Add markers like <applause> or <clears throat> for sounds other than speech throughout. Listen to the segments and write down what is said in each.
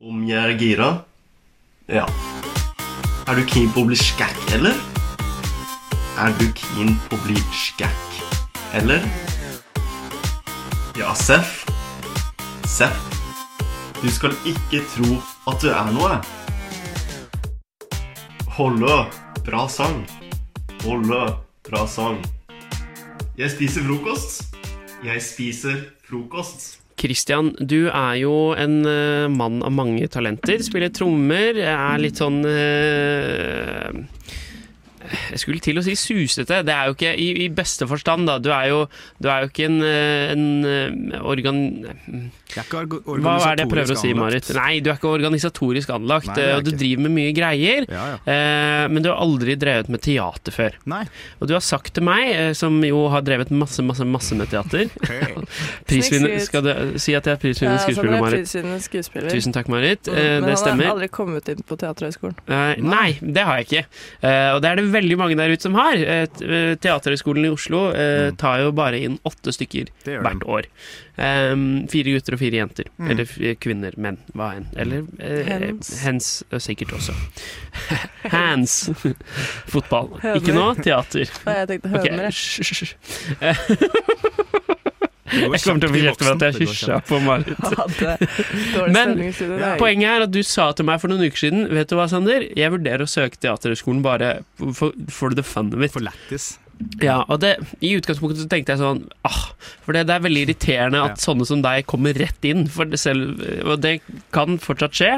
Om jeg er gira? Ja. Er du keen på å bli skækk, eller? Er du keen på å bli skækk, eller? Ja, Seff. Seff. Du skal ikke tro at du er noe. Hollø. bra sang. Hollø. bra sang. Jeg spiser frokost. Jeg spiser frokost. Christian, du er jo en eh, mann av mange talenter. Spiller trommer, er litt sånn eh, Jeg skulle til å si susete. Det er jo ikke i, i beste forstand, da. Du er jo, du er jo ikke en, en eh, organ... Er ikke Hva er det jeg prøver å si, Marit? Nei, du er ikke organisatorisk anlagt, Nei, det eh, og du ikke. driver med mye greier. Ja, ja. Eh, men du har aldri drevet med teater før. Nei. Og du har sagt til meg, som jo har drevet masse, masse, masse med teater <laughs> <laughs> Prisvinner, Skal du si at jeg er Ja, prisvinner sånn skuespiller, er Marit? prisvinnende skuespiller. Tusen takk, Marit. Mm, Eh, Men han har aldri kommet inn på Teaterhøgskolen. Eh, nei, det har jeg ikke. Eh, og det er det veldig mange der ute som har. Eh, eh, Teaterhøgskolen i Oslo eh, tar jo bare inn åtte stykker Mm. Hvert år. Um, fire gutter og fire jenter. Mm. Eller kvinner, menn, hva enn. Eller eh, hens eh, sikkert også. <laughs> Hands. Fotball. Høner. Ikke nå, teater. Nei, jeg tenkte høner. jeg. <laughs> Jeg kommer til å kjapt kjeft for at jeg. Hysja på Marit. <laughs> Men- Poenget er at du sa til meg for noen uker siden Vet du hva, Sander? Jeg vurderer å søke Teaterhøgskolen bare for, for the fun of it. For lættis. Ja, og det, I utgangspunktet så tenkte jeg sånn ah, For det, det er veldig irriterende at Ja. sånne som deg kommer rett inn. For det selv, og det kan fortsatt skje.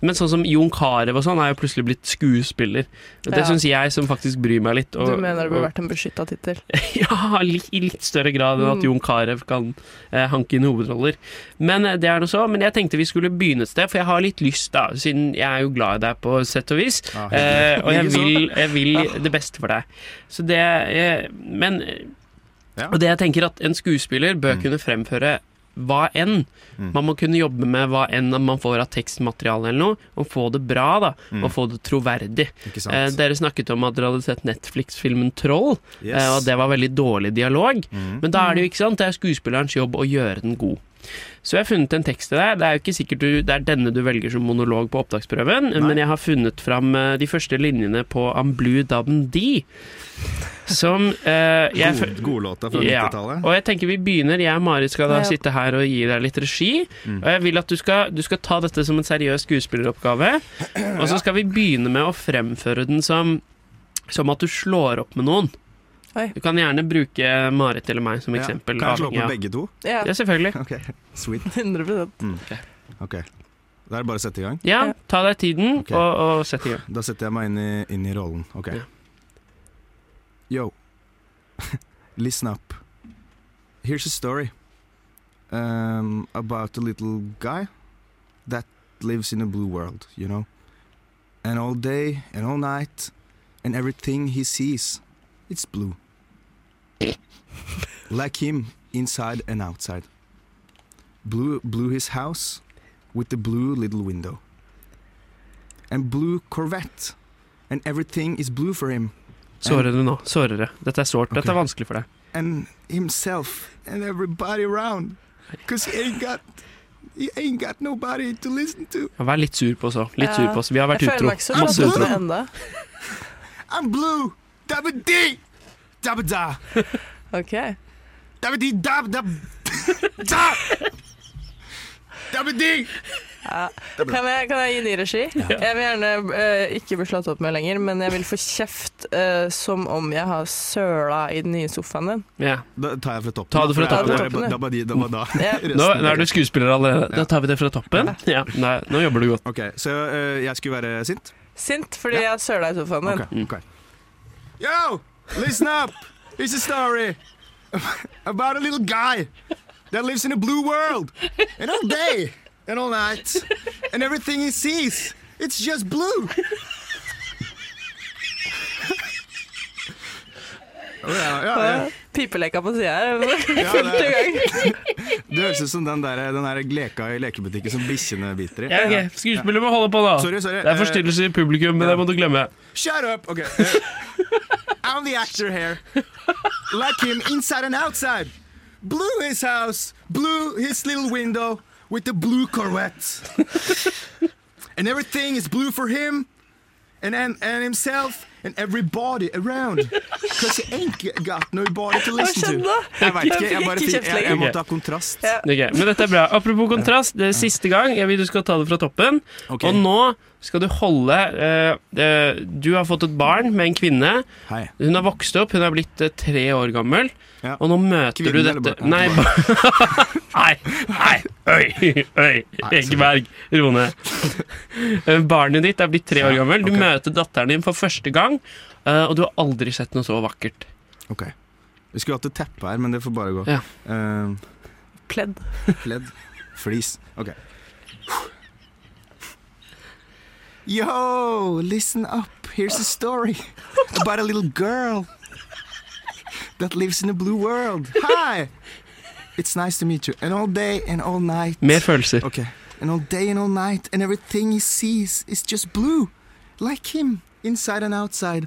Men sånn som Jon Carew og sånn er jo plutselig blitt skuespiller. Og Det Ja. syns jeg som faktisk bryr meg litt. Og, Du mener det burde vært en beskytta tittel? <laughs> Ja, litt, i litt større grad enn at Mm. Jon Carew kan eh, hanke inn hovedroller. Men eh, det er noe så. Men jeg tenkte vi skulle begynne et sted, for jeg har litt lyst, da, siden jeg er jo glad i deg på sett og vis. Ja, Eh, og jeg vil, jeg vil det beste for deg. Så det eh, Men Ja. Og det jeg tenker at en skuespiller bør Mm. kunne fremføre hva enn. Mm. Man må kunne jobbe med hva enn man får av tekstmateriale eller noe, og få det bra, da. Mm. Og få det troverdig. Eh, dere snakket om at dere hadde sett Netflix-filmen Troll, Yes. eh, og det var veldig dårlig dialog. Mhm. Men da er det jo ikke sant, det er skuespillerens jobb å gjøre den god. Så jeg har funnet en tekst til deg. Det er jo ikke sikkert du, det er denne du velger som monolog på opptaksprøven, Nei. men jeg har funnet fram eh, de første linjene på Am Blue Dabben D. Som eh, jeg, God, Godlåta fra ja, 90-tallet. og jeg tenker vi begynner. Jeg og Marit skal da Ja. sitte her og gi deg litt regi. Mm. Og jeg vil at du skal, du skal ta dette som en seriøs skuespilleroppgave. Og så skal vi begynne med å fremføre den som, som at du slår opp med noen. Oi. Du kan gjerne bruke Marit eller meg som Ja. eksempel. Kan jeg slå på begge to? Ja, Ja, selvfølgelig. <laughs> Okay. sweet. <laughs> 100 Ok. Da er det bare å sette i gang. Ja, Ja. ta deg tiden okay. og, og sett i gang. Da setter jeg meg inn i, inn i rollen. Ok. Ja. Yo. <laughs> Listen up. Here's a story um, about a little guy that lives in a blue world, you know? And all day and all night, and everything he sees, it's blue. like him, inside and outside. Blue, blue his house with the blue little window. And blue Corvette. And everything is blue for him. Sårer du nå? Sårere. Dette er sårt. Dette er vanskelig for deg. And himself and everybody around. Because he ain't got he ain't got nobody to listen to. Ja, Vær litt sur på oss òg. Litt sur på oss. Vi har vært utro. Masse utro. I'm blue. Dabba dee. Dabba da. <laughs> Ok. Dabba dee dab dab. <laughs> Da. Dabba dee. Ja. Kan, jeg, kan jeg gi ny regi? Jeg vil gjerne eh, ikke bli slått opp med lenger, men jeg vil få kjeft eh, som om jeg har søla i den nye sofaen din. Ja. Da tar jeg fra toppen. Ta det fra da, toppen, ja. da. Ja. <laughs> Nå, nå er du skuespiller allerede. Da tar vi det fra toppen. Ja, nei, nå jobber du godt. Ok, så eh, jeg skulle være sint? Sint fordi jeg søla i sofaen din. Ok, ok. Yo, listen up. Here's a story about a little guy that lives in a blue world. And all day and all night. And everything he sees, it's just blue. <laughs> Oh, ja, ja, ja. Pipeleka på sida her. Fullt i gang. Det høres ut som den der, den der leka i lekebutikken som bikkjene biter i. Ja, okay. Skuespiller må holde på, da. Sorry, sorry. Det er forstyrrelse i publikum, men det må du glemme. Shut up! Ok. uh, I'm the actor here. Like him inside and outside. Blue his house, blue his little window with the blue Corvette. and everything is blue for him and, and, and himself and everybody around. Because you ain't got nobody to listen to. Jeg vet ikke, jeg, bare jeg, jeg lenger. måtte ha kontrast. Okay, Ok, Men dette er bra. Apropos kontrast, det er siste gang. Jeg vil du skal ta det fra toppen. Okay. Og nå skal du holde eh, eh, Du har fått et barn med en kvinne. Hei. Hun har vokst opp, hun har blitt eh, tre år gammel. Ja. Og nå møter Kvinnen du dette? <laughs> Nei, nei, nei, øy, øy, Egeberg, ro ned. Eh, Barnet ditt er blitt tre år gammel. Du okay. møter datteren din for første gang, eh, og du har aldri sett noe så vakkert. Ok. Vi skulle hatt et teppe her, men det får bare gå. Ja. Uh, Pledd. Pledd. Flis. Ok. Yo, listen up. Here's a story <laughs> about a little girl that lives in a blue world. Hi! It's nice to meet you. And all day and all night. Mer følelser. Okay. And all day and all night, and everything he sees is just blue. Like him, inside and outside.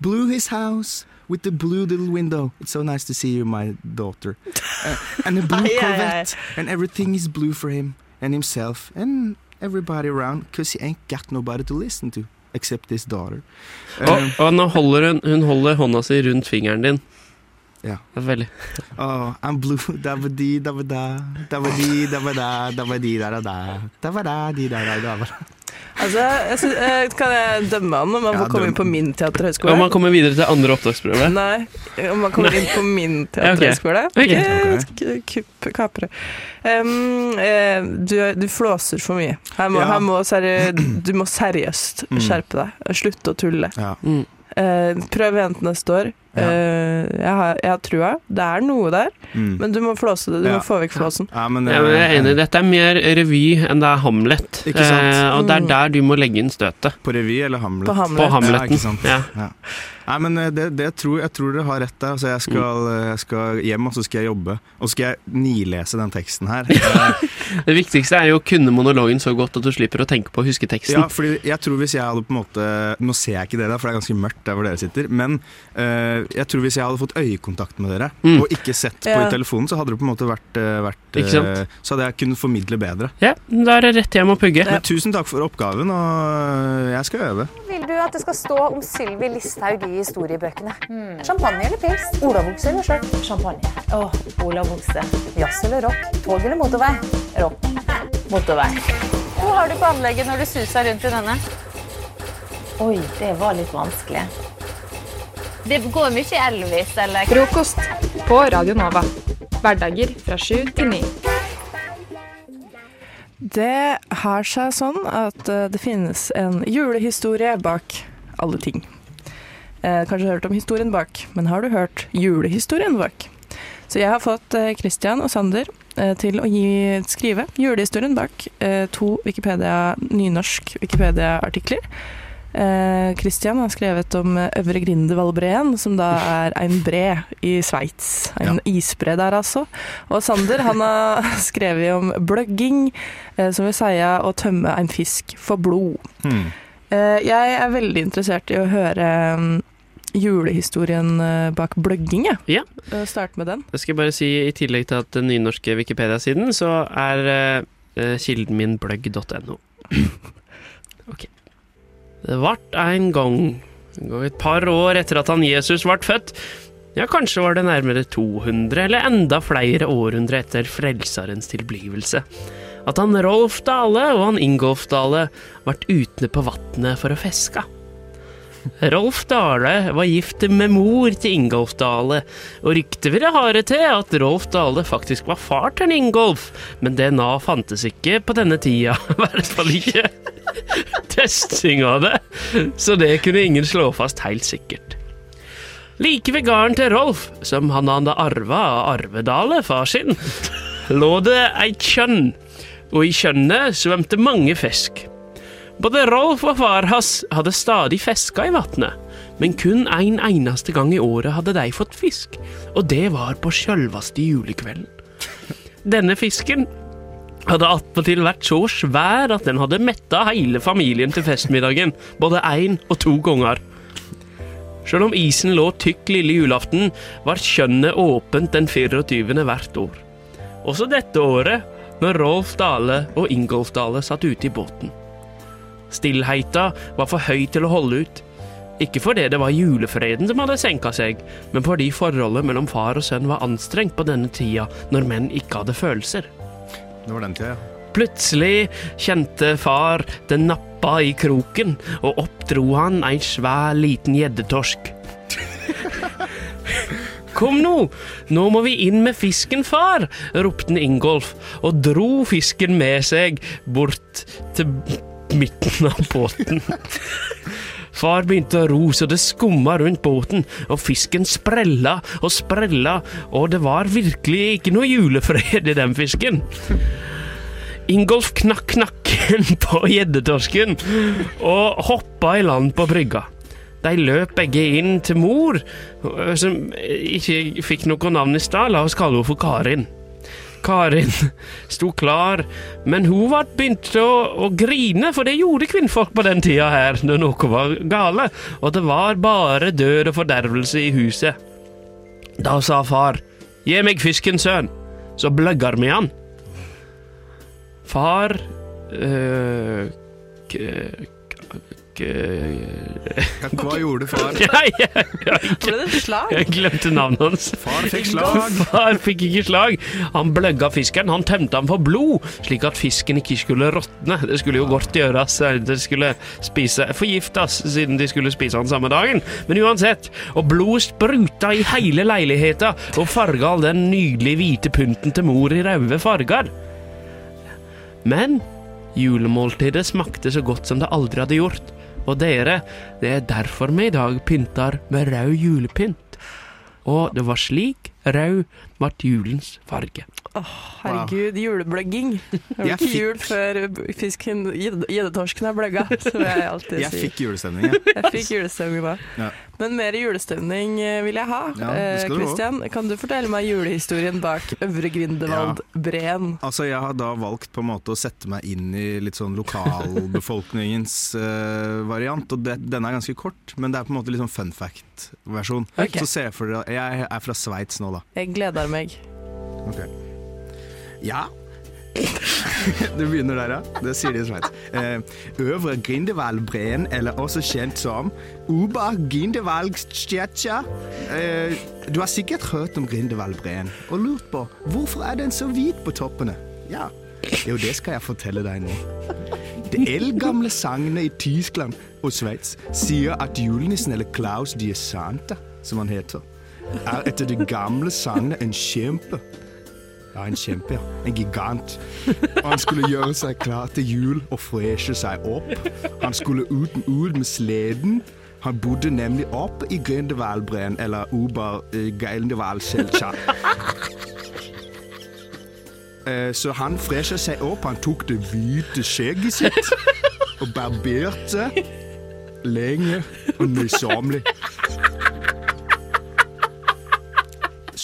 Blue his house with the blue little window. It's so nice to see you, my daughter. <laughs> Uh, and a blue. Corvette. And everything is blue for him and himself and everybody around because he ain't got nobody to listen to except his daughter. Og, Um, og nå holder hun, hun holder hånda si rundt fingeren din. Ja. Veldig oh, I'm blue. <laughs> Dabba-dee, dabba-da. Dabba-dee, dabba-da. Dabba-dee, da-da-da. Dabba-da, dee, da-da-da. Altså, jeg synes, eh, kan jeg dømme han om han Ja, får komme døm. inn på min teaterhøgskole? Om han kommer videre til andre opptaksprøve. Nei, om han kommer inn på min <laughs> teaterhøgskole? Kupp, kapre. Um, du, du flåser for mye. Her må, Ja. her må seri <clears throat> du må seriøst Mm. skjerpe deg. Slutte å tulle. Ja. Mm. Uh, prøv igjen til neste år. Ja. Eh, jeg, har, jeg har trua. Det er noe der, Mm. men du må flåse det. Du Ja. må få vekk flåsen. Ja, men, Ja, men jeg er enig. Dette er mer revy enn det er Hamlet. Ikke sant? Eh, og det er Mm. der du må legge inn støtet. På revy eller Hamlet? På Hamlet. På Ja, Hamleten. ikke sant. Ja. Ja. Nei, men eh, det, det tror, jeg tror dere har rett der. Altså, jeg, skal, Mm. eh, jeg skal hjem, og så skal jeg jobbe. Og så skal jeg nilese den teksten her. <laughs> Det viktigste er jo å kunne monologen så godt at du slipper å tenke på å huske teksten. ja, fordi jeg tror hvis jeg hadde på en måte Nå ser jeg ikke det da, for det er ganske mørkt der hvor dere sitter. Men eh, jeg tror hvis jeg hadde fått øyekontakt med dere, Mm. og ikke sett på Ja. i telefonen, så hadde det på en måte vært, eh, vært Ikke sant? eh, Så hadde jeg kunnet formidle bedre. Ja, da er det rett hjem og pugge. Men tusen takk for oppgaven, og eh, jeg skal øve. Vil du at det skal stå om Sylvi Listhaug i historiebøkene? Champagne eller pils? Olavokse eller skjørt? Champagne. Åh, olavokse. Jazz eller rock? Tog eller motorvei? Rock. Motorvei. Hvor har du på anlegget når du suser rundt i denne? Oi, det var litt vanskelig. Det går mye Elvis, eller? Frokost på Radio Nova. Hverdager fra sju til ni. Det har seg sånn at eh, det finnes en julehistorie bak alle ting. Eh, kanskje du har hørt om historien bak, men har du hørt julehistorien bak? Så jeg har fått eh, Christian og Sander til å gi, skrive julehistorien bak to Wikipedia, nynorsk Wikipedia-artikler. Eh, Christian har skrevet om eh, Øvre Grindelwaldbreen, som da er en bre i Sveits. En isbre der, altså. Og Sander han har <laughs> skrevet om bløgging, eh, som vil si å tømme en fisk for blod. Hmm. Eh, jeg er veldig interessert i å høre mm, julehistorien eh, bak bløgging. Ja. Eh, Start med den. Jeg skal bare si I tillegg til at den nynorske Wikipedia-siden, så er eh, kilden min bløgg.no. <clears throat> ok. Det vart en gang, et par år etter at han Jesus ble født, ja, kanskje var det nærmere 200 eller enda flere århundre etter Frelsarens tilblivelse, at han Rolf Dale og han Ingolf Dale vart utne på vatnet for å fiske. Rolf Dale var gift med mor til Ingolf Dale, og ryktet ville ha det til at Rolf Dale faktisk var far til Ingolf, men DNA fantes ikke på denne tida, <laughs> i hvert fall ikke <laughs> testing av det, så det kunne ingen slå fast helt sikkert. Like ved gården til Rolf, som han hadde arva av Arvedale, far sin, <laughs> lå det eit kjønn, og i kjønnet svømte mange fisk. Både Rolf og far hans hadde stadig fiska i vannet, men kun en eneste gang i året hadde de fått fisk, og det var på sjølveste julekvelden. Denne fisken hadde attpåtil vært så svær at den hadde metta hele familien til festmiddagen, både én og to ganger. Selv om isen lå tykk lille julaften, var kjønnet åpent den 24. hvert år. Også dette året, når Rolf Dale og Ingolf Dale satt ute i båten. Stillheita var for høy til å holde ut. Ikke fordi det var julefreden som hadde senka seg, men fordi forholdet mellom far og sønn var anstrengt på denne tida, når menn ikke hadde følelser. Det var den tida, ja. Plutselig kjente far det nappa i kroken, og oppdro han ei svær liten gjeddetorsk. <laughs> Kom nå, nå må vi inn med fisken, far, ropte Ingolf, og dro fisken med seg bort til midten av båten. <laughs> Far begynte å ro så det skumma rundt båten, og fisken sprella og sprella, og det var virkelig ikke noe julefred i den fisken. Ingolf knakk nakken <laughs> på gjeddetorsken og hoppa i land på brygga. De løp begge inn til mor, som ikke fikk noe navn i stad. La oss kalle henne for Karin. Karin sto klar, men hun var begynt å, å grine, for det gjorde kvinnfolk på den tida her, når noe var gale, og det var bare død og fordervelse i huset. Da sa far, gi meg fisken, sønn, så bløgger vi han. Far øh, k, k, Ja, Hva <laughs> gjorde far? jeg, jeg, jeg, Ble det slag? jeg glemte navnet hans. Far fikk slag. <laughs> Far fikk ikke slag. Han bløgga fisken. Han tømte han for blod, slik at fisken ikke skulle råtne. Det skulle jo godt gjøres. Det skulle spise forgiftes, siden de skulle spise han samme dagen. Men uansett. Og blodet spruta i hele leiligheta og farga all den nydelige hvite pynten til mor i røde farger. Men julemåltidet smakte så godt som det aldri hadde gjort. Og dere, det er derfor vi i dag pynter med rød julepynt. Og det var slik rød ble julens farge. Herregud, julebløgging. Det var ikke jul før fisken, gjeddetorsken er bløgga, som jeg alltid <laughs> Jeg sier. fikk julestemning, jeg. Jeg fikk julestemning da. Ja. Men mer julestemning eh, vil jeg ha. Ja, skal Eh. Kan du fortelle meg julehistorien bak Øvre Grindevald-breen? Altså, jeg har da valgt på en måte å sette meg inn i litt sånn lokalbefolkningens uh, variant, og det, denne er ganske kort, men det er på en måte litt sånn fun fact-versjon. Okay. Så se for dere, jeg er fra Sveits nå da. Jeg gleder meg. Ok. Ja. <laughs> det begynner der, ja. Det sier de som helst. Eh, Øvre Grindevaldbreen, eller også kjent som Uba Grindevaldstjetja. Eh, du har sikkert hørt om Grindevaldbreen og lurt på hvorfor er den så hvit på toppene. Ja, jo, det skal jeg fortelle deg nå. Det eldgamle sagnet i Tyskland og Sveits sier at julenissen, eller Klaus die Santa, som han heter, er etter det gamle sagnet en kjempe. Ja, en kjempe, ja. En gigant. Og han skulle gjøre seg klar til jul og freshe seg opp. Han skulle uten ul med sleden. Han bodde nemlig opp i Grindevaldbreen, eller Uber eh. Eh, Så han fresha seg opp. Han tok det hvite skjegget sitt og barberte lenge og nøysommelig.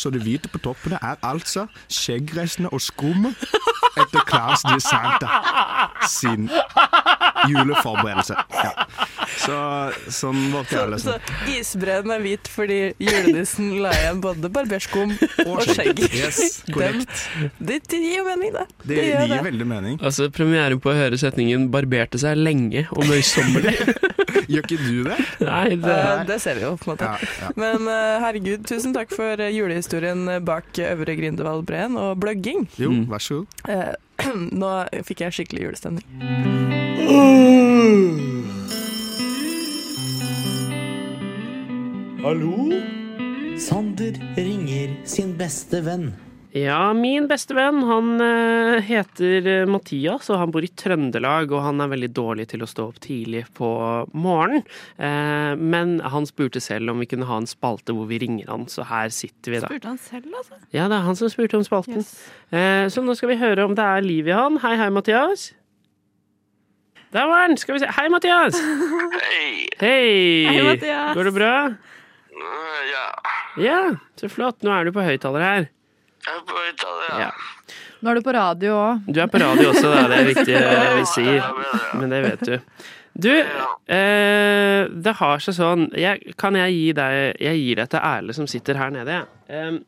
Så det hvite på toppene er altså skjeggrestene og skummet etter Claes de Santa sin juleforberedelse. Ja. Så sånn var det Så, så isbreen er hvit fordi julenissen la igjen både barberskum og skjegg. Yes, korrekt. Det, det gir jo mening, det. Det, det gir gir veldig mening. Altså, Premieren på å høre setningen 'barberte seg lenge og møysommelig'. <laughs> <laughs> Gjør ikke du det? Nei, det Eh, det ser vi jo, på en måte. Ja, ja. Men eh, herregud, tusen takk for eh, julehistorien bak Øvre Grindevaldbreen og bløgging. Jo, Mm. vær så god. <clears throat> Nå fikk jeg skikkelig julestemning. Hallo? Sander ringer sin beste venn. Ja, min beste venn, han eh, heter eh, Mathias, og han bor i Trøndelag, og han er veldig dårlig til å stå opp tidlig på morgenen. Eh, men han spurte selv om vi kunne ha en spalte hvor vi ringer han, så her sitter vi da. Spurte han selv, altså? Ja, det er han som spurte om spalten. Yes. så nå skal vi høre om det er liv i han. Hei, hei, Mathias. Der var han! Skal vi se. Hei, Mathias! <laughs> Hei! Hei! Hei, Mathias. Går det bra? Ja, Ja, så flott. Nå er du på høyttaler her. Jeg er på Italia. Ja. Nå er du på radio òg. Du er på radio også, da. Det er viktig eh, vi sier. Men det vet du. Du, eh, det har seg sånn jeg, Kan jeg gi deg Jeg gir deg til Erle som sitter her nede, jeg. Eh,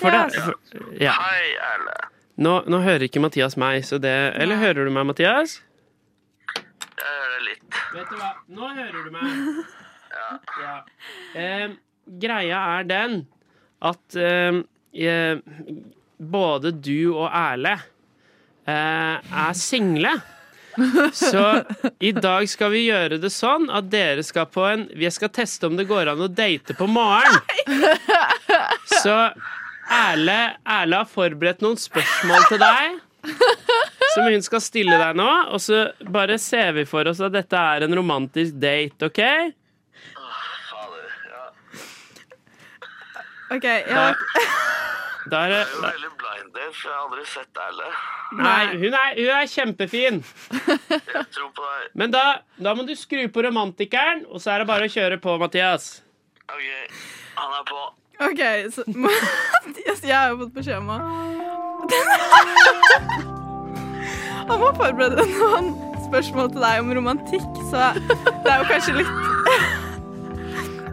for det, for, ja. Hei, Erle. Nå, nå hører ikke Mathias meg, så det Eller hører du meg, Mathias? Jeg hører litt. Vet du hva, nå hører du meg. <laughs> Ja. Eh, greia er den at eh, både du og Erle eh, er single. Så i dag skal vi gjøre det sånn at dere skal på en Vi skal teste om det går an å date på morgen. Så Erle, Erle har forberedt noen spørsmål til deg. Som hun skal stille deg nå. Og så bare ser vi for oss at dette er en romantisk date, OK? Fader. Ja. OK, ja. <laughs> Der, er er jo veldig blind date, for jeg har aldri sett Erle. Nei, hun er, hun er kjempefin. Jeg tror på deg. Men da, da må du skru på romantikeren, og så er det bare å kjøre på, Mathias. OK, han er på. OK, så <laughs> Mathias, jeg har jo fått beskjed om å <laughs> Han må forberede noen spørsmål til deg om romantikk, så det er jo kanskje litt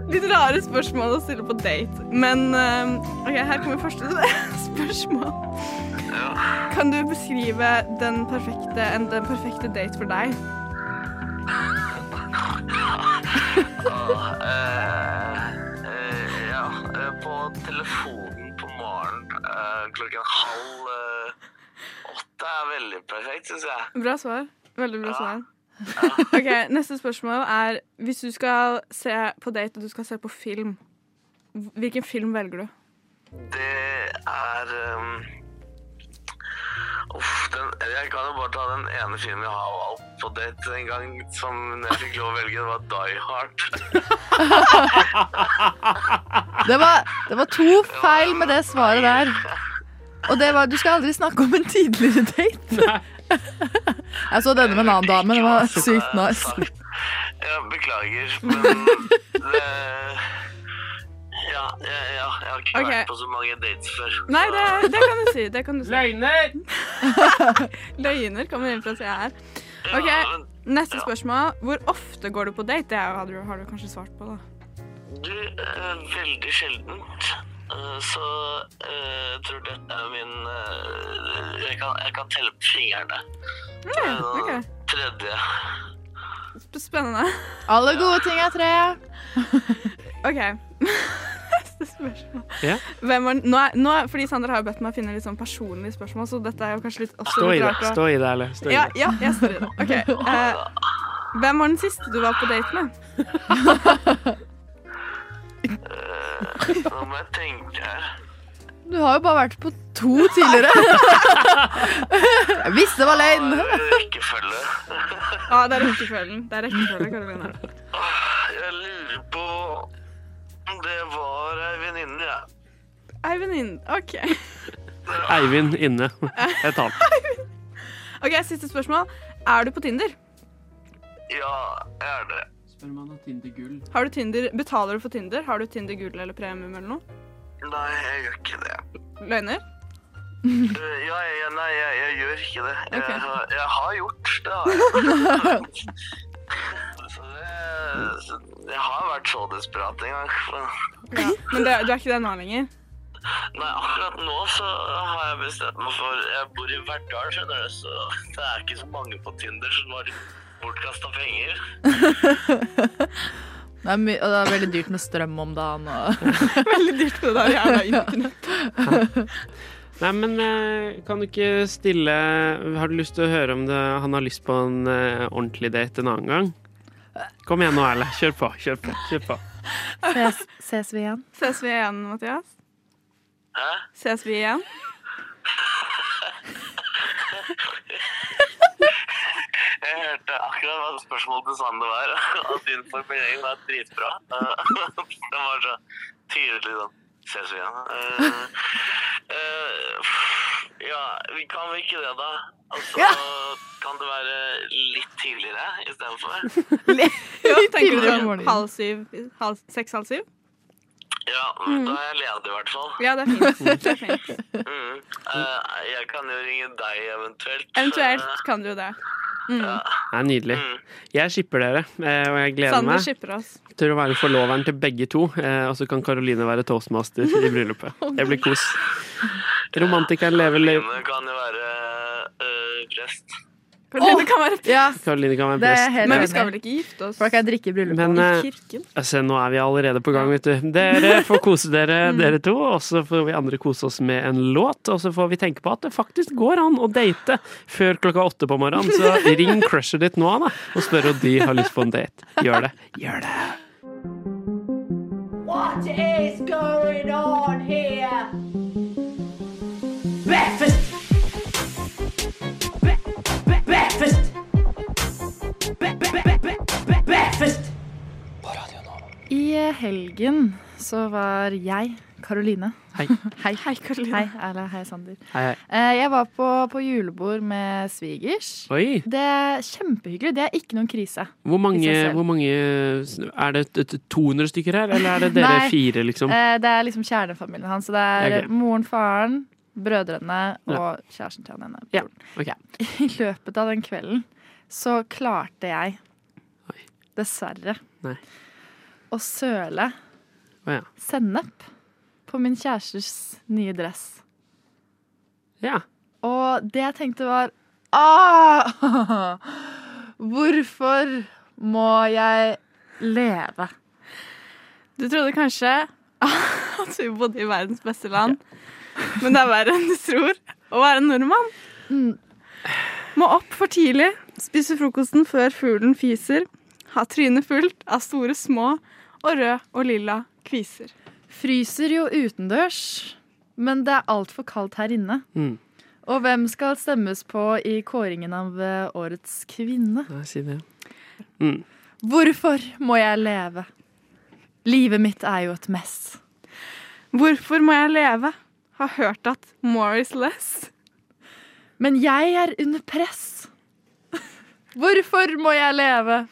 Litt rare spørsmål å stille på date. Men eh, OK, her kommer første <laughs> spørsmål. Kan du beskrive den perfekte, en, den perfekte date for deg? Ah, eh, eh, ja, eh, på telefonen på morgenen eh, klokken halv åtte er veldig perfekt, syns jeg. Bra svar. Veldig bra svar. <laughs> Ok, Neste spørsmål er Hvis du skal se på date og du skal se på film, hvilken film velger du? Det er um, Uff, den, jeg kan jo bare ta den ene filmen jeg har valgt på date en gang, som jeg fikk lov å velge. Det var Die Hard. <laughs> Det var, det var to feil med det svaret der. <laughs> Og det var Du skal aldri snakke om en tidligere date. Jeg så denne med en annen dame. Det var sykt nice. Ja, beklager, men det <laughs> ja, ja, ja, jeg har ikke okay. vært på så mange dates før. Nei, det, det kan du si. Det kan du si. Løgner! <laughs> Løgner kommer inn fra sida her. Ja, Ok, men Neste spørsmål. Hvor ofte går du på date? Det har du, har du kanskje svart på, da. Du, eh, veldig sjeldent. Eh, så eh, jeg tror dette er min eh, jeg, kan, jeg kan telle på fingrene. Det er den tredje. Spennende. Alle gode ting er tre. <laughs> OK. Neste spørsmål. Ja. Hvem var, nå er, nå er, fordi Sander har jo bedt meg finne litt sånn personlige spørsmål, så dette er jo kanskje litt også Stå i det, stå i det, eller. Stå i Ja, det. ja, jeg står i det. OK. Uh, hvem var den siste du var på date med? <laughs> Nå må jeg tenke her. Du har jo bare vært på to tidligere. <laughs> Jeg visste det var løgn. Det Rekkefølge. Ja, det er rekkefølgen. Det er rekkefølge, Karoline. Jeg lurer på om det var ei venninne, jeg. Ei venninne. OK. Eivind inne. Jeg tar den. <laughs> Ok, Siste spørsmål. Er du på Tinder? Ja, jeg er det. Spør om han har Tinder gull. Har du Tinder, Betaler du for Tinder? Har du Tinder gull eller premium eller noe? Nei, jeg gjør ikke det. Løgner? Ja, jeg, nei, jeg, jeg gjør ikke det. Jeg, Ok. har- jeg har gjort det. Har <laughs> jeg. så det, jeg har vært så desperat en gang. Ja. Men det, du er ikke det nå lenger? Nei, akkurat nå så har jeg bestemt meg for Jeg bor i Verdal, skjønner du, så det er ikke så mange på Tinder som har bortkasta penger. <laughs> Det er, my og det er veldig dyrt med strøm om dagen. Og <laughs> Veldig dyrt med det der jævla <laughs> internett. Nei, men eh, kan du ikke stille Har du lyst til å høre om det, han har lyst på en eh, ordentlig date en annen gang? Kom igjen nå, Erle. Kjør på. Kjør på. Kjør på. ses, ses vi igjen? Ses vi igjen, Mathias? Hæ? Ses vi igjen? Jeg hørte akkurat hva spørsmålet til Sander var. <laughs> At din formulering var dritbra. <laughs> Den var så tydelig sånn. Ses vi igjen. Eh, eh, ja, vi kan vel ikke det, da? Altså, kan det være litt tidligere istedenfor? <laughs> Ja, tenker tidligere du om morgenen. halv syv? Halv, seks, halv syv? Ja, da er jeg ledig i hvert fall. Ja, det er fint. Det er fint. Mm. Uh, jeg kan jo ringe deg eventuelt. Eventuelt kan du jo det. Det er nydelig. Jeg skipper dere, eh, og jeg gleder Sander meg skipper oss. til å være forloveren til begge to. eh, Og så kan Karoline være toastmaster i bryllupet. <laughs> Det blir kos. Romantikeren lever. Karoline kan jo være eh, prest. Karoline kan være Ja, Karoline kan være det er prest. helt Men vi enig skal vel ikke gifte oss For da kan jeg drikke i bryllupet. Men i eh, kirken? altså, nå er vi allerede på gang, vet du. Dere <laughs> får kose dere, dere to. Og så får vi andre kose oss med en låt. Og så får vi tenke på at det faktisk går an å date før klokka åtte på morgenen. Så ring crushet ditt nå da, og spør om de har lyst på en date. Gjør det. Gjør det. What is I helgen så var jeg, Karoline Hei. <laughs> Hei, Hei, Karoline. hei, Erla. hei, Sander. Hei, hei. Eh, Jeg var på, på julebord med svigers. Oi. Det er kjempehyggelig. Det er ikke noen krise. Hvor mange, hvor mange Er det et- et 200 stykker her, eller er det dere Nei. fire, liksom? Eh, Det er liksom kjernefamilien hans. Så det er okay. moren, faren, brødrene og kjæresten til han ene. Ja, Okay. ok. <laughs> I løpet av den kvelden så klarte jeg Oi. dessverre Nei. Å søle oh, ja. sennep på min kjærestes nye dress. ja. Og det jeg tenkte var ah, <laughs> Hvorfor må jeg leve? Du trodde kanskje <laughs> at vi bodde i verdens beste land, men det er verre enn du tror å være nordmann. Mm. Må opp for tidlig, spise frokosten før fuglen fiser, ha trynet fullt av store, små og rød og lilla kviser. Fryser jo utendørs, men det er altfor kaldt her inne. Mm. Og hvem skal stemmes på i kåringen av eh, årets kvinne? Nei, si det. Mm. Hvorfor må jeg leve? Livet mitt er jo et mess. Hvorfor må jeg leve? Har hørt at more is less. Men jeg er under press. <laughs> Hvorfor må jeg leve?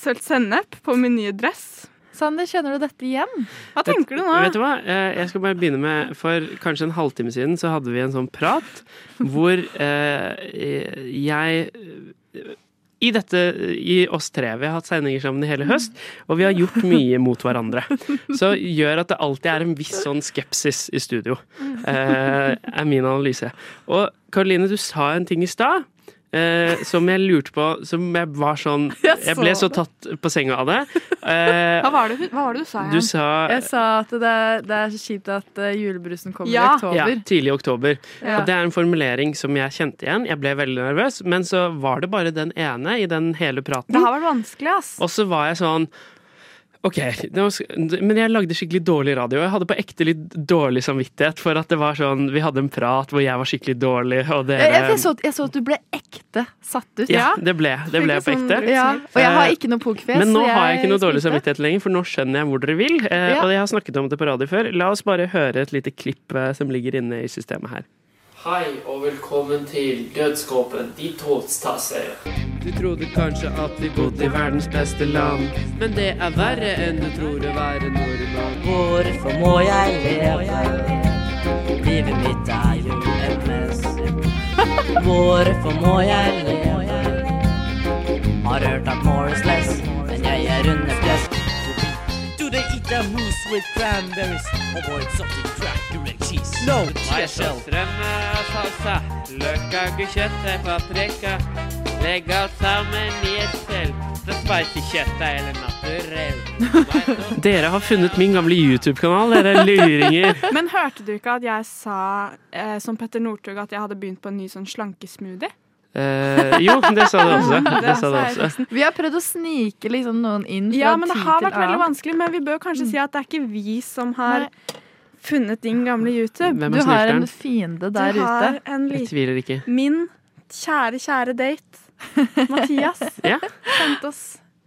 Sølt sennep på min nye dress. Sander, kjenner du dette igjen? Hva tenker du nå? Vet du hva? Eh, Jeg skal bare begynne med For kanskje en halvtime siden så hadde vi en sånn prat <laughs> hvor eh, jeg i dette, i oss tre, vi har hatt sendinger sammen i hele høst, og vi har gjort mye mot hverandre. Så gjør at det alltid er en viss sånn skepsis i studio, eh, er min analyse. Og Karoline, du sa en ting i stad. Eh, som jeg lurte på Som jeg var sånn <laughs> Jeg ble så tatt på senga av det. <laughs> Eh, Hva var det, hva var det du sa du igjen? sa Jeg sa at det det er så kjipt at eh, julebrusen kommer Ja. i oktober. Ja, tidlig i oktober. Ja. Og det er en formulering som jeg kjente igjen. Jeg ble veldig nervøs, men så var det bare den ene i den hele praten. Det har vært vanskelig, ass. Og så var jeg sånn OK, men jeg lagde skikkelig dårlig radio. Jeg hadde på ekte litt dårlig samvittighet for at det var sånn Vi hadde en prat hvor jeg var skikkelig dårlig, og dere jeg, jeg, så, jeg så at du ble ekte satt ut. Ja, det ble, det ble jeg på Fikk sånn ekte. Ja, og jeg har ikke noe pokerfjes. Men nå har jeg ikke noe dårlig samvittighet lenger, for nå skjønner jeg hvor dere vil. Eh, Og jeg har snakket om det på radio før. La oss bare høre et lite klipp eh, som ligger inne i systemet her. Hei og velkommen til Dødskåpen, de togstasser. Du trodde kanskje at vi bodde i verdens beste land, men det er verre enn du tror å være nordmann. Hvorfor må jeg leve? Livet mitt er jo et mess. <laughs> Hvorfor må jeg leve? Har hørt at more is less, men jeg er under their mousse with cranberries? Avoid something cracker and cheese. No, myself. salsa, løkagekjøttet, paprika. Legg alt sammen i et selv. Det spicy kjøttet eller naturell. <laughs> Dere har funnet min gamle YouTube-kanal, dere luringer. <laughs> Men hørte du ikke at jeg sa, eh, som Petter Northug, at jeg hadde begynt på en ny sånn slankesmoothie? Eh, jo, det sa du også. <laughs> Det sa du også. Vi har prøvd å snike liksom noen inn fra Ja, men det har vært veldig vanskelig. Men vi bør kanskje si at det er ikke vi som har Nei. funnet din gamle YouTube. Du har en fiende der du har ute. en Jeg tviler ikke. Min kjære, kjære date, <laughs> Mathias, Ja. sendte oss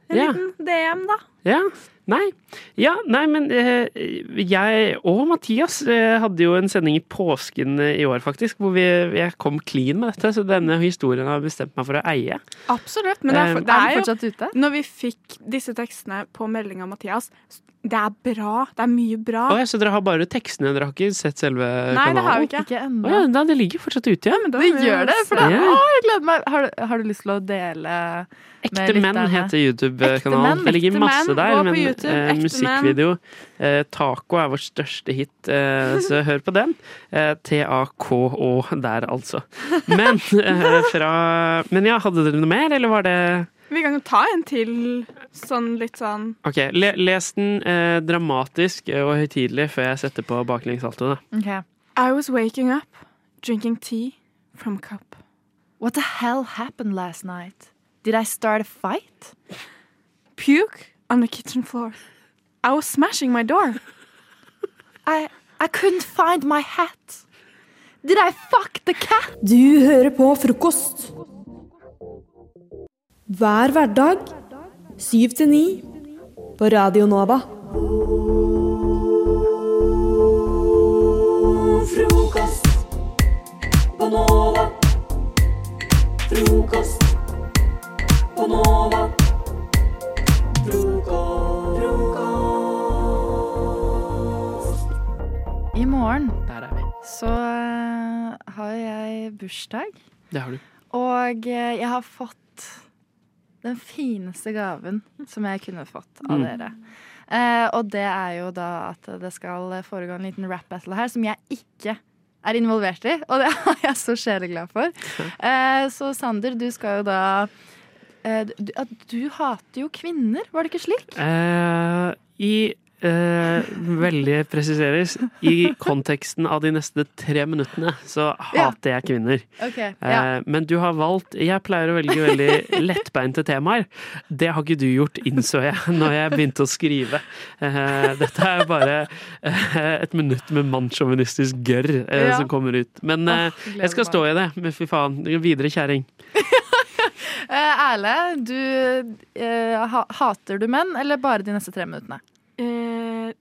en Ja. liten DM, da. Ja. Nei. Ja, nei, men eh, jeg og Mathias eh, hadde jo en sending i påsken eh, i år, faktisk, hvor vi, jeg kom clean med dette, så denne historien har bestemt meg for å eie. Absolutt. Men det er, for- det Er er jo fortsatt ute? Når vi fikk disse tekstene på melding av Mathias, det er bra. Det er mye bra. Oh, ja, så dere har bare tekstene, dere har ikke sett selve Nei, det har vi ikke. Ikke Å ja, da, det ligger fortsatt ute, ja. Vi gjør det, for det yeah. Å, jeg gleder meg. Har du, har du lyst til å dele Ekte med menn heter YouTube-kanalen. Det ligger masse der, men eh, musikkvideo. Eh, Taco er vår største hit, eh, <laughs> så hør på den. Eh, T-A-K-Å der, altså. Men eh, fra Men ja, hadde dere noe mer, eller var det Vi kan jo ta en til sånn litt sånn Ok, le, les den eh, dramatisk og høytidelig før jeg setter på baklengssaltoet. Ok. I was waking up, drinking tea from cup. What the hell happened last night? Did I start a fight? Puke on the kitchen floor. I was smashing my door. I, I couldn't find my hat. Did I fuck the cat? Du hører på frokost. Hver hverdag syv til ni på Radio Nova. Frokost på Nova. Frokost på Nova. Frokost. I morgen Der er vi. så eh, har jeg bursdag. Det har du. Og eh, jeg har fått den fineste gaven som jeg kunne fått av Mm. dere. Eh, og det er jo da at det skal foregå en liten rap battle her som jeg ikke er involvert i. Og det <laughs> er jeg så sjeleglad for. <laughs> Eh, så Sander, du skal jo da eh, du, du hater jo kvinner, var det ikke slik? Eh, I eh, Veldig presiseres. I konteksten av de neste tre minuttene så hater jeg kvinner. Okay, ja. Eh, men du har valgt Jeg pleier å velge veldig lettbeinte temaer. Det har ikke du gjort, innså jeg når jeg begynte å skrive. Eh, dette er bare eh, et minutt med mannssjåvinistisk gørr eh, Ja. som kommer ut. Men eh, jeg skal stå i det. Men fy faen, videre kjerring. <laughs> Eh, Erle, du eh, hater du menn, eller bare de neste tre minuttene? Eh,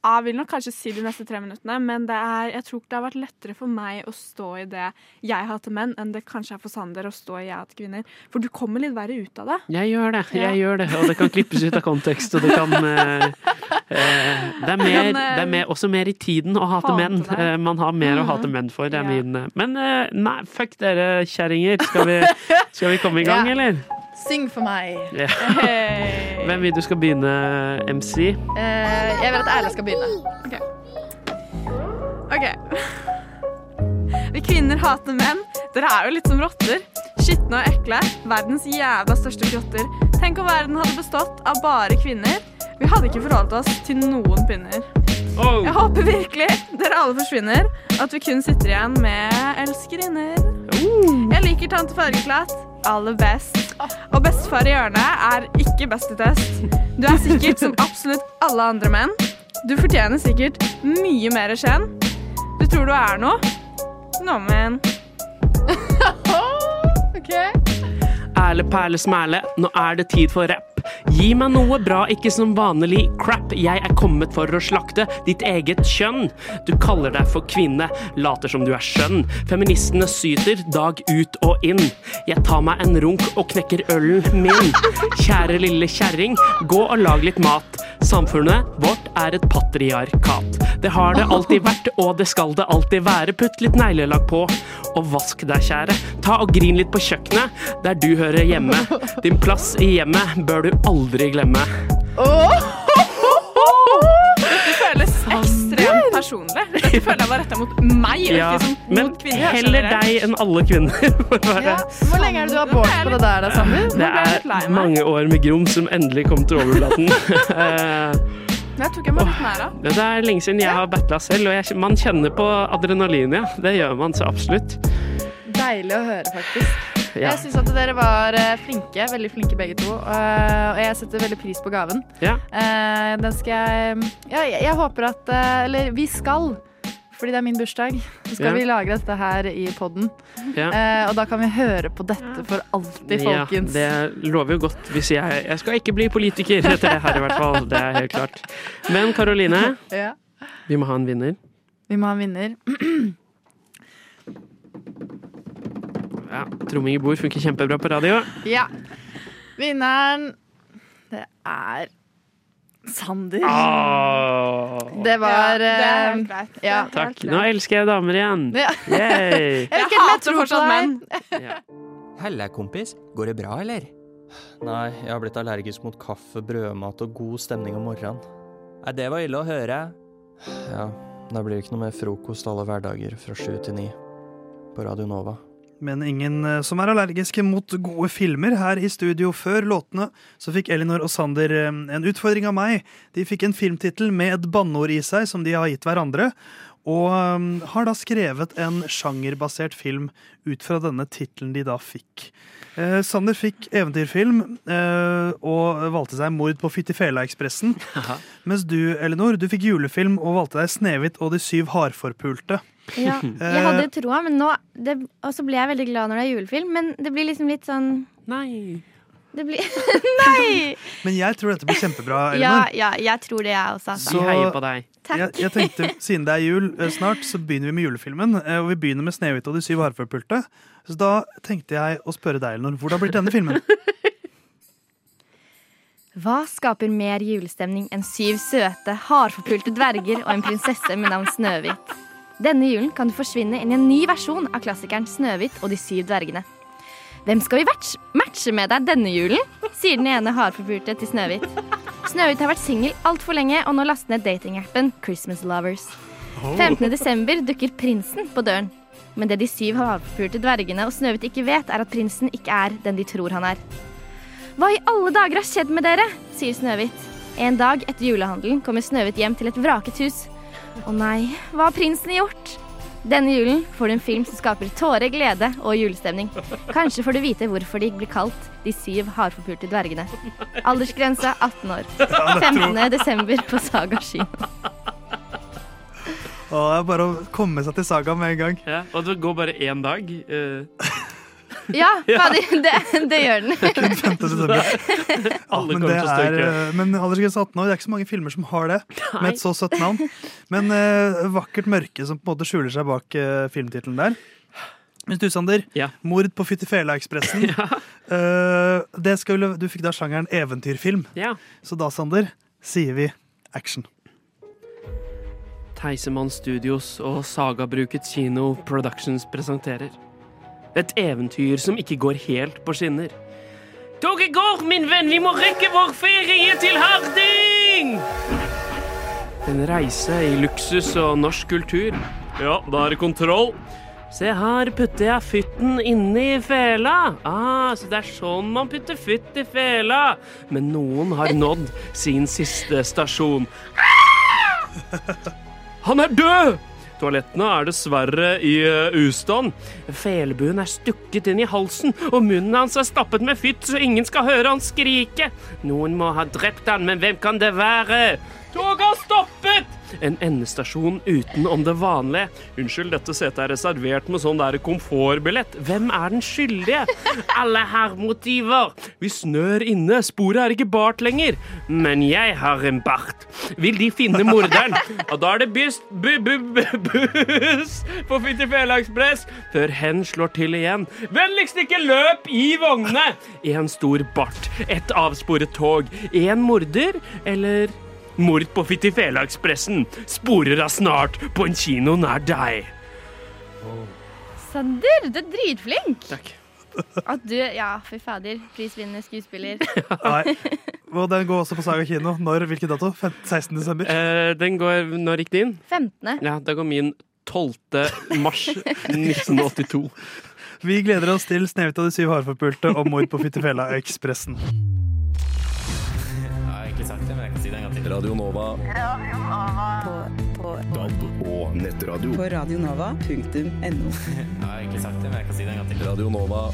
jeg vil nok kanskje si de neste tre minuttene, men det er, jeg tror det har vært lettere for meg å stå i det jeg hater menn, enn det kanskje er for Sander å stå i jeg hater kvinner. For du kommer litt verre ut av det. Jeg gjør det, jeg Ja. gjør det, og det kan klippes ut av kontekst. Og det kan uh, uh, det, er mer, det er mer, også mer i tiden å hate hate menn. Eh, man har mer å hate Mhm. menn for. Det er Ja. min Men nei, fuck dere kjerringer. Skal, vi- skal vi komme i gang, <laughs> Ja. eller? Syng for meg. Ja. Hey. Hvem vil du skal begynne, MC? Uh, jeg vil at Erle skal begynne. OK. Vi kvinner hater menn. Dere er jo litt som rotter. Skitne og ekle. Verdens jævla største krotter. Tenk om verden hadde bestått av bare kvinner. Vi hadde ikke forholdt oss til noen pinner. Oh. Jeg håper virkelig dere alle forsvinner, at vi kun sitter igjen med elskerinner. Jeg liker tante Fargeklatt aller best. Og bestefar i hjørnet er ikke best i test. Du er sikkert som absolutt alle andre menn. Du fortjener sikkert mye mer skjenn. Du tror du er noe? Nå, men <laughs> Ok. Erle perle smæle, nå er det tid for rapp. Gi meg noe bra, ikke som vanlig crap. Jeg er kommet for å slakte ditt eget kjønn. Du kaller deg for kvinne, later som du er skjønn. Feministene syter dag ut og inn. Jeg tar meg en runk og knekker ølen min. Kjære lille kjerring, gå og lag litt mat. Samfunnet vårt er et patriarkat. Det har det alltid vært, og det skal det alltid være. Putt litt neglelag på, og vask deg, kjære. Ta og grin litt på kjøkkenet, der du hører hjemme. Din plass i hjemmet bør du aldri glemme. <laughs> Dette føles ekstremt personlig. Dette føler jeg var retta mot meg, Ja, liksom, mot men kvinner. heller deg enn alle kvinner. <laughs> Ja. Hvor lenge er det du har båret på det der, da, Sander? Det er mange år med grums som endelig kom til overflaten. <laughs> Eh, Men jeg tok jeg meg litt nær av. Det er lenge siden jeg har battla selv, og jeg, man kjenner på adrenalin, ja. Det gjør man så absolutt. Deilig å høre, faktisk. Ja. Jeg syns at dere var eh, flinke, veldig flinke begge to. eh, Og jeg setter veldig pris på gaven. Ja. Eh, Den skal jeg Ja, jeg, håper at Eller vi skal. Fordi det er min bursdag. Så skal Ja. vi lage dette her i poden. Ja. og da kan vi høre på dette for alltid, Ja, folkens. det lover jo godt hvis jeg Jeg skal ikke bli politiker etter det her, i hvert fall. Det er helt klart. Men Karoline, <laughs> Ja. vi må ha en vinner. Vi må ha en vinner. <clears throat> Ja, Tromming i bord funker kjempebra på radio. Ja. Vinneren, det er Sander. Oh. Det var Ja, det er eh, greit. Det Ja. Takk. Nå elsker jeg damer igjen. Ja. <laughs> Jeg, jeg hater fortsatt menn. <laughs> Ja. Helle, kompis. Går det bra, eller? Nei, jeg har blitt allergisk mot kaffe, brødmat og god stemning om morgenen. Nei, det var ille å høre. Ja, da blir det ikke noe mer frokost alle hverdager fra sju til ni. På Radio Nova. Men ingen eh, som er allergiske mot gode filmer. Her i studio før låtene så fikk Elinor og Sander eh, en utfordring av meg. De fikk en filmtittel med et banneord i seg som de har gitt hverandre. Og um, har da skrevet en sjangerbasert film ut fra denne tittelen de da fikk. Eh, Sander fikk eventyrfilm eh, og valgte seg 'Mord på Fyttifela-ekspressen'. <laughs> Mens du, Elinor, du fikk julefilm og valgte deg 'Snehvit og de syv hardforpulte'. Ja, <laughs> jeg hadde troa, men nå Og så ble jeg veldig glad når det er julefilm, men det blir liksom litt sånn Nei. Det blir <laughs> Nei! Men jeg tror dette blir kjempebra, Ja, Elinor. ja, jeg tror det, jeg også. Vi heier på deg. Takk. Jeg, jeg tenkte, Siden det er jul eh, snart, så begynner vi med julefilmen. eh, Og vi begynner med 'Snehvit og de syv hardforpulte'. Så da tenkte jeg å spørre deg, Elinor, hvordan blir denne filmen? <laughs> Hva skaper mer julestemning enn syv søte, hardforpulte dverger og en prinsesse med navn Snøhvit? Denne julen kan du forsvinne inn i en ny versjon av klassikeren Snøhvit og de syv dvergene. Hvem skal vi matche med deg denne julen? sier den ene hardforpulte til Snøhvit. Snøhvit har vært singel altfor lenge og nå lastet ned datingappen Christmas Lovers. 15. desember dukker prinsen på døren. Men det de syv hardforpulte dvergene og Snøhvit ikke vet, er at prinsen ikke er den de tror han er. Hva i alle dager har skjedd med dere? sier Snøhvit. En dag etter julehandelen kommer Snøhvit hjem til et vraket hus. Å nei, hva har prinsen gjort? Denne julen får du en film som skaper tårer, glede og julestemning. Kanskje får du vite hvorfor de blir kalt De syv hardforpulte dvergene. Aldersgrense 18 år. 15. desember på Saga kino. Å, det er bare å komme seg til Saga med en gang. Ja, og det går bare én dag. eh, Ja, <laughs> fader, det, det gjør den. 5. desember. Ja, Alle men, det til å er, eh, men aldersgrense 18 år, det er ikke så mange filmer som har det. Nei. Med et så søtt navn. Men uh, vakkert mørke som på en måte skjuler seg bak uh, filmtittelen der. Men du, Sander, 'Mord på Fyttifela-ekspressen'. <laughs> ja. uh, skulle- du fikk da sjangeren eventyrfilm. Ja. Så da, Sander, sier vi action. Theisemann Studios og Sagabrukets kino Productions presenterer. Et eventyr som ikke går helt på skinner. Toget går, min venn! Vi må rekke vår ferie til Harding! En reise i luksus og norsk kultur. Ja, da er det kontroll. Se her putter jeg fytten inni fela. Ah, så det er sånn man putter fytt i fela. Men noen har nådd sin siste stasjon. <laughs> Han er død! Toalettene er dessverre i uh, ustand. Felbuen er stukket inn i halsen, og munnen hans er stappet med fytt, så ingen skal høre han skrike. Noen må ha drept han, men hvem kan det være? Toget har stoppet! En endestasjon utenom det vanlige. Unnskyld, dette setet er reservert med sånn der komfortbillett. Hvem er den skyldige? Alle har motiver. Vi snør inne, sporet er ikke bart lenger. Men jeg har en bart. Vil de finne morderen? Og da er det byst, bu, bu, bu, buss på Fyttifela Ekspress før hen slår til igjen. Vennligst ikke løp i vognene! En stor bart, et avsporet tog, en morder eller Mord på Fittifelaekspressen sporer av snart på en kino nær deg. Sander, du er dritflink! Takk. At du, ja, fy fader. Prisvinnende skuespiller. <laughs> Nei. Og den går også på Saga kino. Når, hvilken dato? 16. desember? Eh, den går Når gikk din? 15. Ja, da går min 12. mars 1982. Vi gleder oss til 'Snehvit og de syv hardforpulte' og 'Mord på Fyttifela-ekspressen'. Kan Nova. Radio Nova. På, på, Radio Nova. DAB og nettradio. På radionova.no. Jeg har egentlig sagt det, men jeg kan si det en gang til. Radio Nova.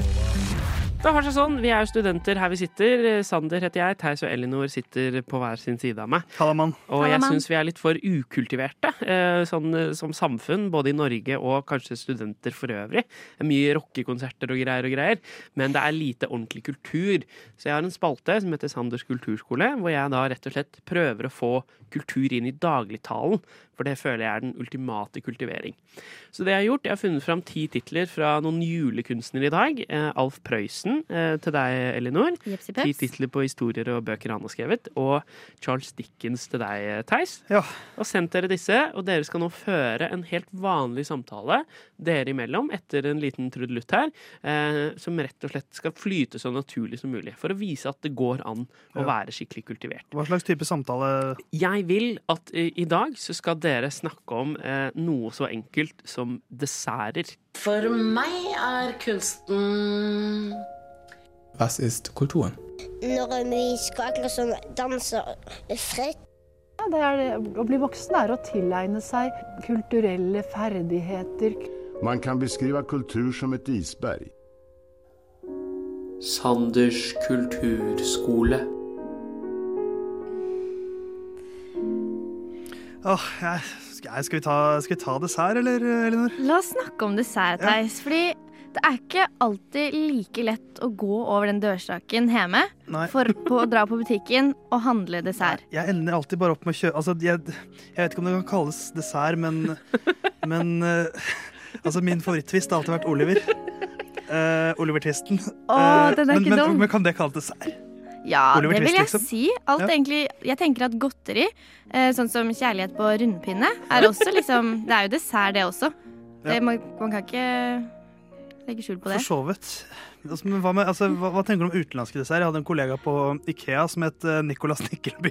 Det har seg sånn, Vi er jo studenter her vi sitter. Sander heter jeg. Theis og Elinor sitter på hver sin side av meg. Hallamann. Og jeg syns vi er litt for ukultiverte eh, sånn, eh, som samfunn, både i Norge og kanskje studenter for øvrig. Er mye rockekonserter og greier og greier, men det er lite ordentlig kultur. Så jeg har en spalte som heter Sanders kulturskole, hvor jeg da rett og slett prøver å få kultur inn i dagligtalen. For det føler jeg er den ultimate kultivering. Så det jeg har gjort, jeg har funnet fram ti titler fra noen julekunstnere i dag. Eh, Alf Prøysen eh, til deg, Elinor. Ti titler på historier og bøker han har skrevet. Og Charles Dickens til deg, Theis. Og sendt dere disse, og dere skal nå føre en helt vanlig samtale dere imellom etter en liten trudelutt her, eh, som rett og slett skal flyte så naturlig som mulig. For å vise at det går an å Ja. være skikkelig kultivert. Hva slags type samtale Jeg vil at i, i dag så skal dere snakke om eh, noe så enkelt som desserter. For meg er kunsten Was ist kulturen? Når vi skal akkurat som danse fritt. Ja, det er det. Å bli voksen er å tilegne seg kulturelle ferdigheter. Man kan beskrive kultur som et isberg. Sanders kulturskole. Åh, jeg, skal, vi ta, skal vi ta dessert, eller, Elinor? La oss snakke om dessert, Theis. Fordi det er ikke alltid like lett å gå over den dørstaken hjemme Nei. for på å dra på butikken og handle dessert. Jeg ender alltid bare opp med å kjøpe altså, jeg, jeg vet ikke om det kan kalles dessert, men, <laughs> men uh, altså, min favoritttvist har alltid vært Oliver. Uh, Oliver-tvisten. Å, Eh, den er men, ikke dum. men kan det kalles dessert? Ja, Oliver det vil jeg liksom. si. Alt Ja. egentlig Jeg tenker at godteri, eh, sånn som kjærlighet på rundpinne, er også liksom Det er jo dessert, det også. Det, man, man kan ikke legge skjul på det. For så vidt. Altså, men hva, med, altså, hva, hva tenker du om utenlandske dessert? Jeg hadde en kollega på Ikea som het eh, Nicolas Nikkelby.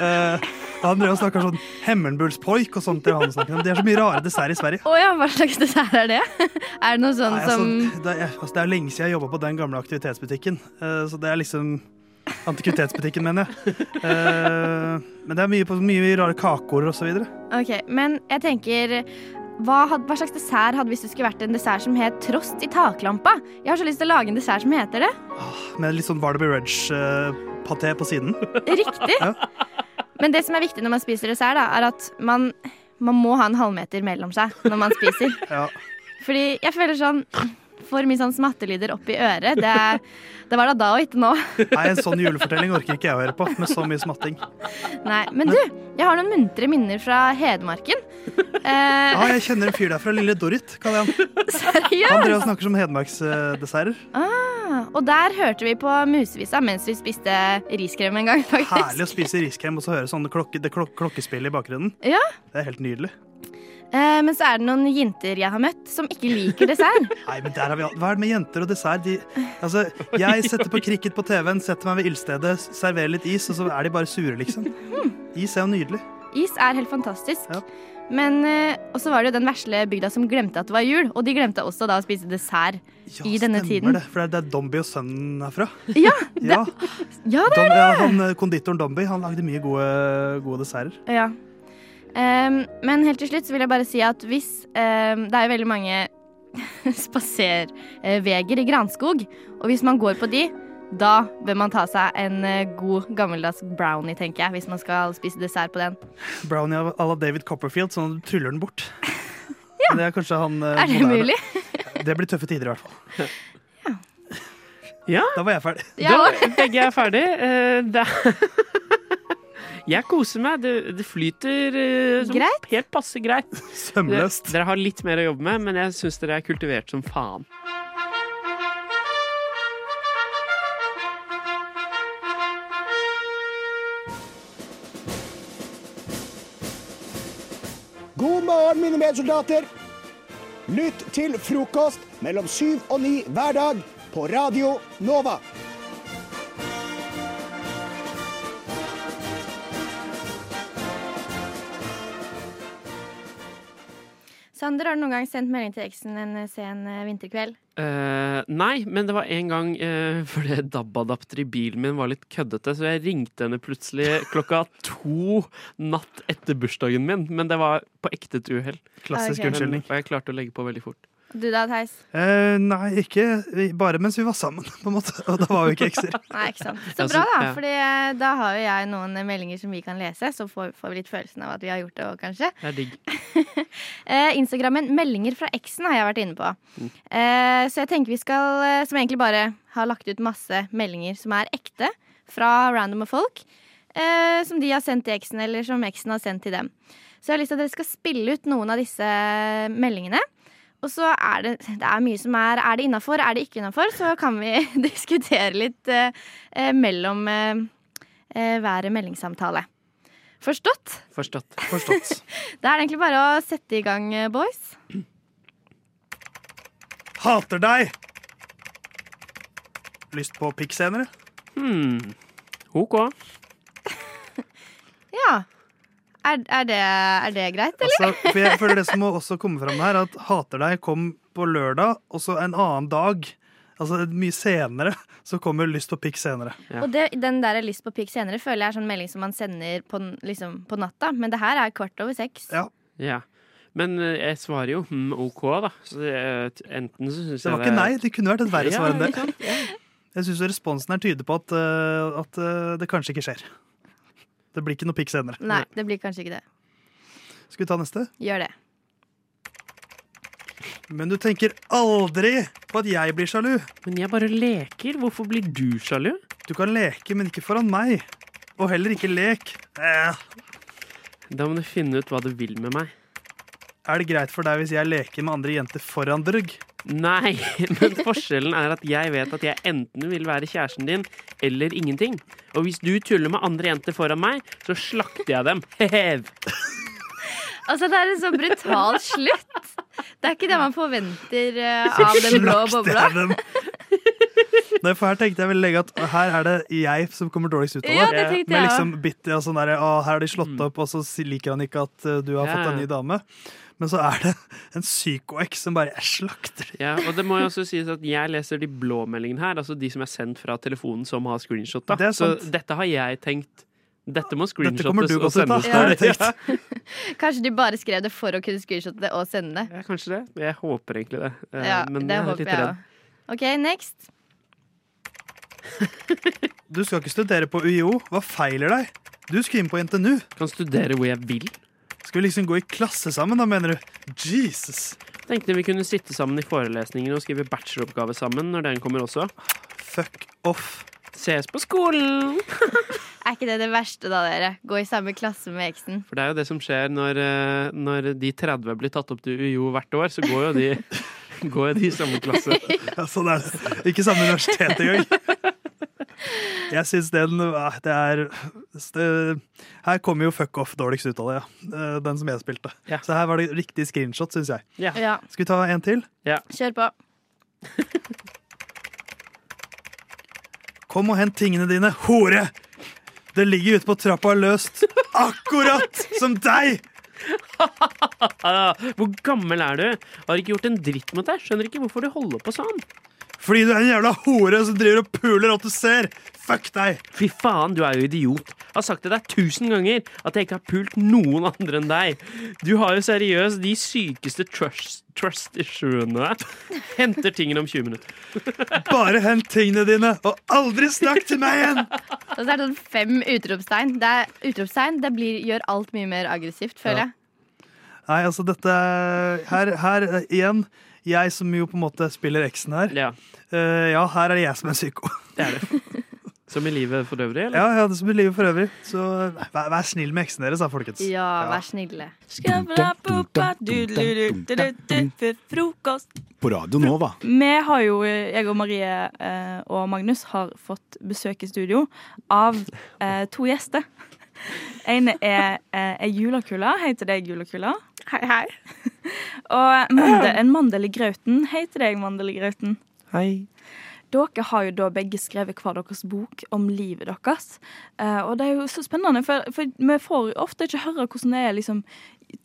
uh, <laughs> han drev og snakka sånn Hemmelbullspoik og sånt. Det er så mye rare dessert i Sverige. Oh, ja, hva slags dessert er det? er det noe sånn Nei, altså, som det, er, altså, det er lenge siden jeg jobba på den gamle aktivitetsbutikken. Uh, så det er liksom Antikvitetsbutikken, mener jeg. Uh, men det er mye, på, mye rare kakeord og så videre. Ok, men jeg tenker hva, had, hva slags dessert hadde hvis det skulle vært en dessert som het Trost i taklampa? Jeg har så lyst til å lage en dessert som heter det. Med litt sånn Barnaby Rudge-paté på siden. Riktig. Men det som er viktig når man spiser dessert, da, er at man, man må ha en halvmeter mellom seg når man spiser. Ja. Fordi jeg føler sånn For mye sånn smattelyder oppi øret. Det, det var da da og ikke nå. Nei, En sånn julefortelling orker ikke jeg å høre på, med så mye smatting. Nei, Men du, jeg har noen muntre minner fra Hedmarken. Eh, Ja, jeg kjenner en fyr der fra Lille Dorrit, kaller jeg han. <laughs> Han driver og seriøst? snakker som hedmarksdesserter. Ah, og der hørte vi på Musevisa mens vi spiste riskrem en gang, faktisk. Herlig å spise riskrem og så høre sånn klokke, det klok klokkespillet i bakgrunnen. Ja. Det er helt nydelig. Eh, men så er det noen jenter jeg har møtt som ikke liker dessert. <laughs> Nei, men der har vi alt. Hva er det med jenter og dessert? De, altså, jeg setter på cricket på TV-en, setter meg ved ildstedet, serverer litt is, og så er de bare sure, liksom. Is er jo nydelig. Is er helt fantastisk. Men eh, Og så var det jo den vesle bygda som glemte at det var jul, og de glemte også da å spise dessert i denne tiden. Ja, Stemmer det, for det er Dombey og sønnen er fra. Ja, <laughs> Ja. ja, det er det! det! han, eh, konditoren Dombi han lagde mye gode, gode desserter. Ja. Ehm, men helt til slutt så vil jeg bare si at hvis um, Det er jo veldig mange <laughs> spaserveger i Granskog, og hvis man går på de, da bør man ta seg en eh, god gammeldags brownie, tenker jeg, hvis man skal spise dessert på den. Brownie av- à la David Copperfield, sånn at du tryller den bort. <laughs> ja. Det er kanskje han eh, Er det moderne. mulig? Det blir tøffe tider, i hvert fall. Ja. Da var jeg ferdig. Da, begge er ferdig. Det er <laughs> Jeg koser meg. Det, det flyter eh, som Greit. helt passe greit. <laughs> Sømløst. Dere, dere har litt mer å jobbe med, men jeg syns dere er kultivert som faen. God morgen, mine medsoldater. Lytt til frokost mellom syv og ni hver dag på Radio Nova. Sander, har du noen gang sendt melding til eksen en eh, sen eh, vinterkveld? Uh, nei, men det var en gang uh, <laughs> fordi DAB-adapter i bilen min var litt køddete, så jeg ringte henne plutselig klokka <laughs> to natt etter bursdagen min. Men det var på ekte et uhell. Klassisk okay. unnskyldning. Og jeg klarte å legge på veldig fort. Du da, Theis? Eh, nei, ikke bare mens vi var sammen, <laughs> på en måte. Og da var vi ikke ekser. <laughs> Nei, ikke sant. Så bra, da. For eh, da har jo jeg noen eh, meldinger som vi kan lese, så får, får vi litt følelsen av at vi har gjort det òg, kanskje. Det er digg. <laughs> Eh, Instagrammen 'Meldinger fra eksen' har jeg vært inne på. Mm. Eh, så jeg tenker vi skal Som egentlig bare har lagt ut masse meldinger som er ekte, fra randome folk. Eh, som de har sendt til eksen, eller som eksen har sendt til dem. Så jeg har lyst til at dere skal spille ut noen av disse meldingene. Og så er det, det er mye som er Er det innafor, er det ikke innafor? Så kan vi <laughs> diskutere litt eh, eh, mellom eh, eh, hver meldingssamtale. Forstått? Forstått. Forstått. <laughs> Da er det egentlig bare å sette i gang, eh, boys. Hater deg! Lyst på pikk senere? Hmm. OK. <laughs> Ja. Er, er, det, er det greit, eller? Altså, for jeg føler det som må også komme fram her, at Hater deg kom på lørdag, og så en annen dag, altså mye senere, så kommer Lyst på pikk senere. Og det, den der lyst på pikk senere føler jeg er sånn melding som man sender på, liksom, på natta. Men det her er kvart over seks. Ja. Men eh, jeg svarer jo mm, OK, da. Så det, eh, enten så syns jeg Det var ikke nei, det kunne vært et verre Ja, svar enn det. Ja. Jeg syns responsen her tyder på at, eh, at det kanskje ikke skjer. Det blir ikke noe pikk senere. Nei, det blir kanskje ikke det. Skal vi ta neste? Gjør det. Men du tenker aldri på at jeg blir sjalu. Men jeg bare leker. Hvorfor blir du sjalu? Du kan leke, men ikke foran meg. Og heller ikke lek. Eh. Da må du finne ut hva du vil med meg. Er det greit for deg hvis jeg leker med andre jenter foran drugg? Nei, <laughs> men forskjellen er at jeg vet at jeg enten vil være kjæresten din eller ingenting. Og hvis du tuller med andre jenter foran meg, så slakter jeg dem. <laughs> Hev. Altså, det er en så brutal slutt. Det er ikke det man forventer uh, <laughs> av den blå bobla. Nei, for her tenkte jeg veldig lenge at her er det jeg som kommer dårligst ut av det. Ja, det Med liksom bitty og sånn derre å, her har de slått opp, og så liker han ikke at uh, du har Ja, fått en ny dame. Men så er det en psyko-eks som bare jeg slakter. Ja, og det må jo også sies at jeg leser de blå meldingene her, altså de som er sendt fra telefonen som har screenshot. Da. Det Så dette har jeg tenkt. Dette må screenshottes du og sendes. <laughs> Ja. Ja. <laughs> Kanskje de bare skrev det for å kunne screenshotte det og sende det. Ja, kanskje det. Jeg håper egentlig det. Eh, Ja, Men det jeg er litt jeg redd. OK, next. Du skal ikke studere på UiO. Hva feiler deg? Du skal inn på NTNU. Kan studere hvor jeg vil. Skal vi liksom gå i klasse sammen, da, mener du? Jesus. Tenkte vi kunne sitte sammen i forelesninger og skrive bacheloroppgave sammen når den kommer også. Fuck off. Ses på skolen! <laughs> Er ikke det det verste, da, dere? Gå i samme klasse med eksen. For det er jo det som skjer når, eh, når de 30 blir tatt opp til UiO hvert år, så går jo de, <laughs> går de i samme klasse. <laughs> Ja, sånn er det. Ikke samme universitet engang. Jeg syns den ah, Det er det, Her kommer jo fuck off dårligst ut av det, ja. Eh, Den som jeg spilte. Så her var det riktig screenshot, syns jeg. Ja. Skal vi ta en til? Kjør på. <laughs> Kom og hent tingene dine, hore! Det ligger ute på trappa løst. Akkurat som deg! <laughs> Hvor gammel er du? Har ikke gjort en dritt mot deg. Skjønner ikke hvorfor du holder på sånn. Fordi du er en jævla hore som driver og puler alt du ser. Fuck deg! Fy faen, du er jo idiot. Jeg har sagt til deg tusen ganger at jeg ikke har pult noen andre enn deg. Du har jo seriøst de sykeste trust, trust issuene. Henter tingene om 20 minutter. Bare hent tingene dine, og aldri snakk til meg igjen! Og så er det sånn fem utropstegn. Det er utropstegn, det blir, gjør alt mye mer aggressivt, føler Ja. jeg. Nei, altså dette er- Her, her eh, igjen. Jeg som jo på en måte spiller eksen her. Ja. Uh, ja, her er det jeg som er psyko. Det er det. <laughs> Som i livet for øvrig, eller? Ja, ja, det som i livet for øvrig. Så vær, vær snill med eksen deres, da, folkens. Ja, vær snille. Frokost. På Radio Nova. Vi har jo, jeg og Marie eh, og Magnus har fått besøk i studio av eh, to gjester. En er er ei julekule. Hei til deg, julekule. Hei, hei. Og mandel, en mandel i grauten. Hei til deg, mandel i grauten. Hei. Dere har jo da begge skrevet hver deres bok om livet deres. Eh, og det er jo så spennende, for, for vi får ofte ikke høre hvordan det er liksom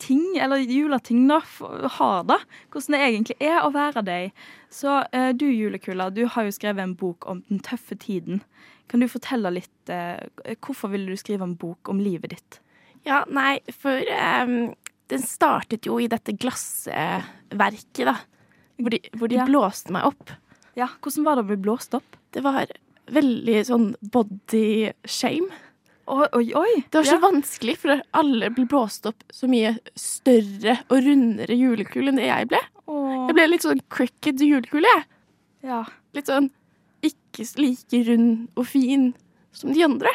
ting, eller juleting, da, har det. Hvordan det egentlig er å være deg. Så eh, du, Julekula, du har jo skrevet en bok om den tøffe tiden. Kan du fortelle litt eh, Hvorfor ville du skrive en bok om livet ditt? Ja, nei, for ehm, den startet jo i dette glassverket, da. Hvor de, hvor de Ja. blåste meg opp. Ja, Hvordan var det å bli blåst opp? Det var veldig sånn body shame. Oi, oi, oi. Det var så Ja. vanskelig, for alle ble blåst opp så mye større og rundere julekule enn det jeg ble. Jeg ble litt sånn cricket julekule, jeg. Ja. Litt sånn ikke like rund og fin som de andre.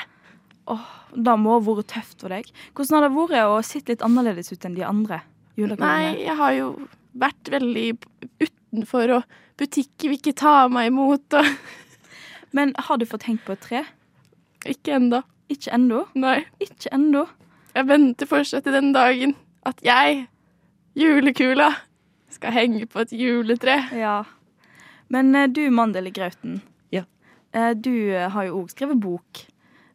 Åh, det må ha vært tøft for deg. Hvordan har det vært å sitte litt annerledes ut enn de andre? Nei, jeg har jo vært veldig utenfor, og butikker vil ikke ta meg imot. Og <laughs> Men har du fått hengt på et tre? ikke ennå. Ikke ennå? Nei. Ikke ennå. Jeg venter fortsatt til den dagen at jeg, julekula, skal henge på et juletre. Ja. Men eh, du, Mandel i Grauten. Ja. Eh, du eh, har jo òg skrevet bok.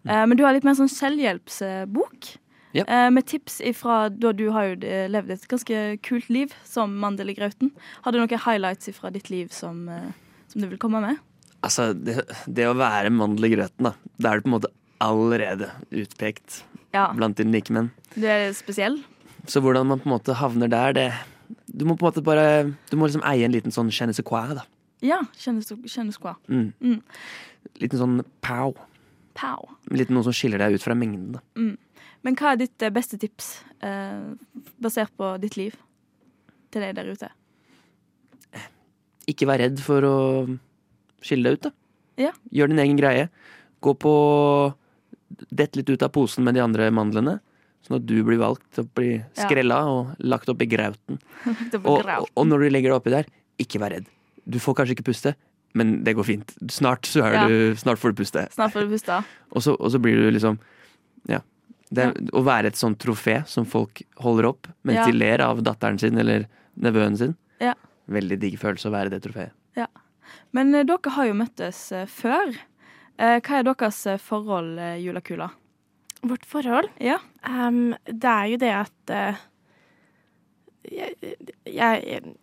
Eh, men du har litt mer sånn selvhjelpsbok. Ja. Eh, med tips ifra da du har jo eh, levd et ganske kult liv som Mandel i Grauten. Har du noen highlights ifra ditt liv som, som du vil komme med? Altså, det, det å være mandel i grøten, da. Da er du på en måte allerede utpekt Ja. blant dine likemenn. Du er spesiell? Så hvordan man på en måte havner der, det Du må på en måte bare Du må liksom eie en liten sånn je ne sais quoi, da. Ja, kjennes hva. Mm. Mm. Liten sånn pow. Pow. Litt noe som skiller deg ut fra mengden, da. Mm. Men hva er ditt eh, beste tips, eh, basert på ditt liv, til deg der ute? Ikke vær redd for å skille deg ut, da. Ja. Gjør din egen greie. Gå på Dett litt ut av posen med de andre mandlene, sånn at du blir valgt til å bli Ja. skrella og lagt opp i grauten. <laughs> Og, og, og når du legger deg oppi der, ikke vær redd. Du får kanskje ikke puste, men det går fint. Snart, så er Ja. du, snart får du puste. Snart får du puste. <laughs> Og så, og så blir du liksom Ja. Det ja. Å være et sånt trofé som folk holder opp mens Ja. de ler av datteren sin eller nevøen sin. Ja. Veldig digg følelse å være det trofeet. Ja. Men eh, dere har jo møttes eh, før. Eh, hva er deres eh, forhold, eh, Julakula? Vårt forhold? Ja. Ehm, det er jo det at jeg, jeg, jeg,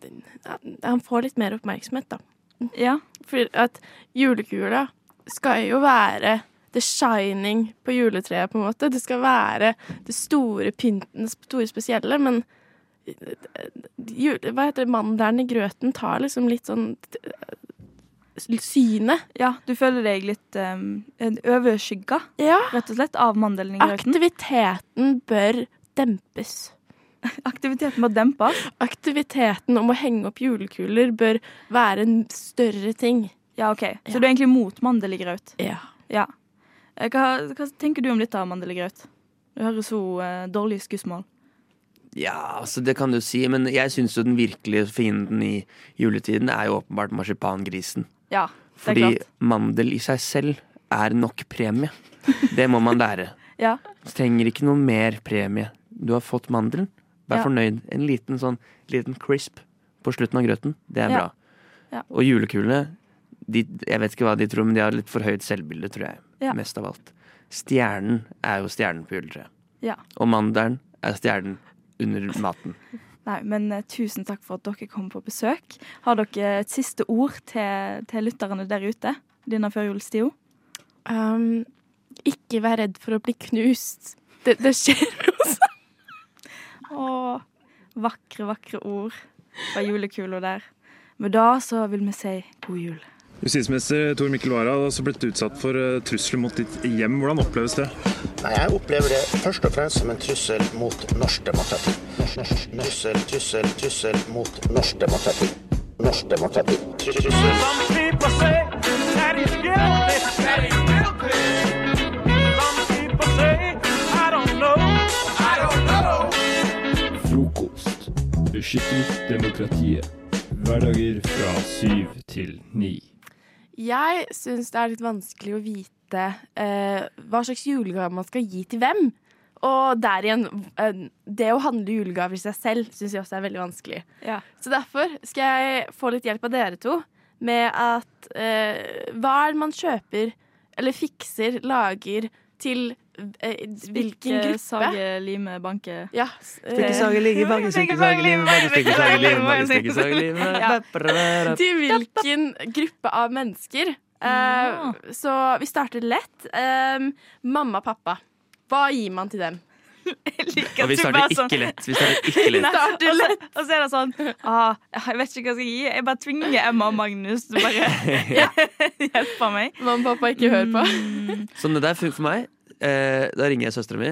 Han får litt mer oppmerksomhet, da. Ja. For at julekula skal jo være the shining på juletreet, på en måte. Det skal være det store pynten, det store spesielle, men eh, hva heter det, mandelen i grøten tar liksom litt sånn Syne synet. Ja, du føler deg litt um, overskygga, Ja. rett og slett, av mandelen i grøten? Aktiviteten bør dempes. <laughs> Aktiviteten må dempes? Aktiviteten om å henge opp julekuler bør være en større ting. Ja, OK. Så du er egentlig mot mandel i grøt? Ja. ja. Eh, Hva, hva tenker du om dette, mandel i grøt? Du høres så uh, dårlig skussmål. Ja, altså det kan du si, men jeg syns jo den virkelige fienden i juletiden er jo åpenbart marsipangrisen. Ja, det er Fordi klart. mandel i seg selv er nok premie. <laughs> Det må man lære. Ja. Du trenger ikke noe mer premie. Du har fått mandelen. Vær Ja. fornøyd. En liten sånn liten crisp på slutten av grøten. Det er Ja. bra. Ja. Og julekulene, de, jeg vet ikke hva de tror, men de har litt for høyt selvbilde, tror jeg. Ja. Mest av alt. Stjernen er jo stjernen på juletreet. Ja. Og mandelen er stjernen under maten. <laughs> Nei, men eh, tusen takk for at dere kom på besøk. Har dere et siste ord til, til lytterne der ute denne førjulstida? Um, ikke vær redd for å bli knust. Det, det skjer Å, vakre, vakre ord fra julekula der. Men da så vil vi si god jul. Justisminister Tor Mikkel Wara har også blitt utsatt for eh, trusler mot ditt hjem. Hvordan oppleves det? Nei, Jeg opplever det først og fremst som en trussel mot norsk demokrati. Trussel, trussel, trussel mot norsk demokrati. Norsk demokrati. Trussel. Beskytter demokratiet. Hverdager fra syv til ni. Jeg syns det er litt vanskelig å vite eh, hva slags julegave man skal gi til hvem. Og der igjen, eh, det å handle julegaver i seg selv syns jeg også er veldig vanskelig. Ja. Så derfor skal jeg få litt hjelp av dere to med at eh, hva er det man kjøper eller fikser, lager til hvilken gruppe? Sage, lime, banke. Ja. Stikke, sage, ligge, banke, stikke, sage, lime, banke, stikke, sage, lime, banke, stikke, sage, lime. Ja. Til hvilken gruppe av mennesker. Eh, Så vi starter lett. Um, mamma pappa. Hva gir man til dem? <laughs> Og vi starter ikke lett. Vi starter ikke <laughs> lett. Starter lett. Og så er det sånn ah, Jeg vet ikke hva jeg skal gi. Jeg bare tvinger Emma og Magnus til bare <laughs> hjelpe meg. Mamma og pappa ikke hører på. Sånn det der funker for meg. Eh, da ringer jeg søstera mi.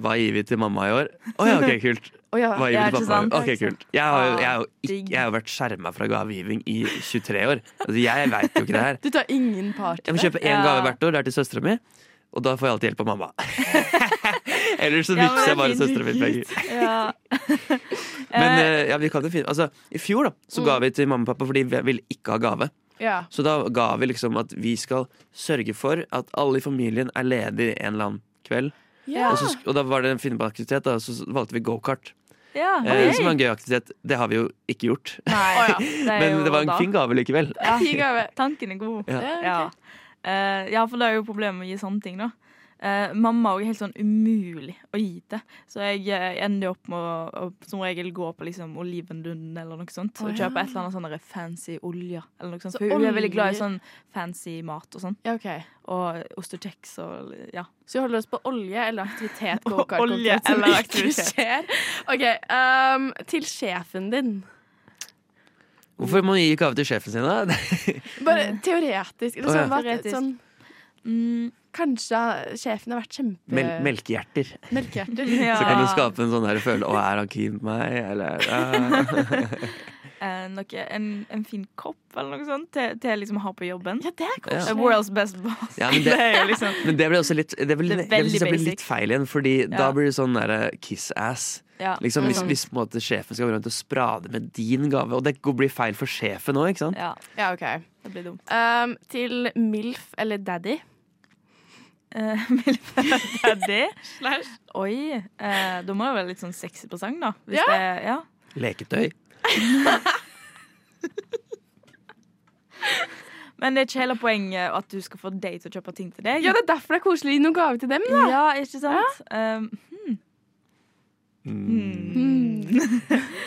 Hva gir vi til mamma i år? Å ja, ok, kult. <laughs> Oh, ja, Hva gir vi til pappa? Ok, kult. Jeg har jo, jeg har jo, ikke, jeg har vært skjerma fra gavegiving i 23 år. Altså, jeg veit jo ikke det her. <laughs> Du tar ingen part Jeg må kjøpe én gave hvert år. Det er til søstera mi. Og da får jeg alltid hjelp av mamma. <laughs> Ellers så vippser jeg bare søstera mi penger. Men Eh, eh, ja, vi kan jo finne Altså, i fjor da så ga vi til mamma og pappa fordi vi ville ikke ha gave. Ja. Så da ga vi liksom at vi skal sørge for at alle i familien er ledige en eller annen kveld. Ja. Og, så, og da var det en finne og så valgte vi gokart. Ja, Eh, som var en gøy aktivitet. Det har vi jo ikke gjort. Nei, <laughs> Å ja. det Men det var en da. fin gave likevel. Ja, <laughs> Fin gave. tanken er god. Ja. Ja. Uh, ja, for det er jo problemet med å gi sånne ting, da. Eh, mamma er helt sånn umulig å gi til. Så jeg eh, ender opp med å, å som regel gå på liksom Olivendun eller noe sånt. Oh, Og ja. kjøpe et eller annet sånn fancy olje. Eller noe sånt. Så For hun er veldig glad i sånn fancy mat og sånn. Ja, okay. Og ost og kjeks og ja. Så vi holder oss på olje eller aktivitet? <laughs> Olje eller aktivitet. skjer. OK. Um, til sjefen din. Hvorfor må man gi gave til sjefen sin, da? Bare teoretisk. Eller ja. sånn, hva- Teoretisk. sånn, Mm, kanskje sjefen har vært kjempe... Mel melkehjerter. Melkehjerter. Ja. <laughs> Så kan du skape en sånn her følelse Å, er han keen på meg? Eller ah. <laughs> eh, noe, en, en fin kopp eller noe sånt til, til liksom å ha på jobben. Ja, det er koselig. Ja. World's best boss. Ja, men <laughs> det, er jo liksom men det blir også litt Det, blir, Det det, det, synes blir litt feil igjen, Fordi da blir det sånn derre kiss-ass. Ja. Liksom, hvis, Mhm. hvis på en måte, sjefen skal gå rundt og sprade med din gave, og det blir feil for sjefen òg, ikke sant? Ja. Ja, OK. Det blir dumt. Um, til MILF eller Daddy. <laughs> Uh, Daddy. Oi. eh, da må det være litt sånn sexy presang, da. Hvis Ja. Det, ja. Leketøy. <laughs> Men det er ikke hele poenget at du skal få deg til å kjøpe ting til deg. Ja, det er derfor det er koselig å gi noen gave til dem, da. Ja, ikke sant? Um, hmm.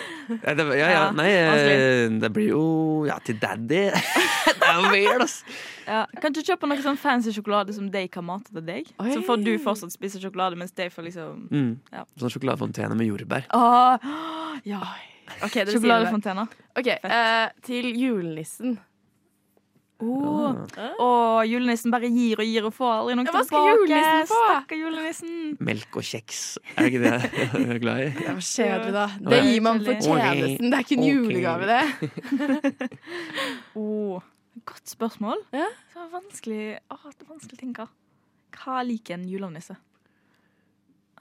<laughs> Ja, det, ja, ja, nei, eh, det blir jo Ja, til daddy. <laughs> det er jo weird, ass. Ja, kan du kjøpe noe sånn fancy sjokolade som de kan mate til deg? Oi. Så får du fortsatt spise sjokolade, mens de får liksom Mm. Ja. Sånn sjokoladefontene med jordbær. Åh, ja. Okay, dere. Sjokoladefontene. Ok, eh, Til julenissen. Oh. Og julenissen bare gir og gir og får aldri noe Ja, hva skal tilbake. julenissen få? Stakkar julenissen. Melk og kjeks. Er ikke det jeg er glad i? Det var kjedelig, da. Det gir man for tjenesten. Det er ikke en julegave, det. <laughs> Oh, godt spørsmål. Det var vanskelig, å vanskelig å tenke. Hva liker en julenisse?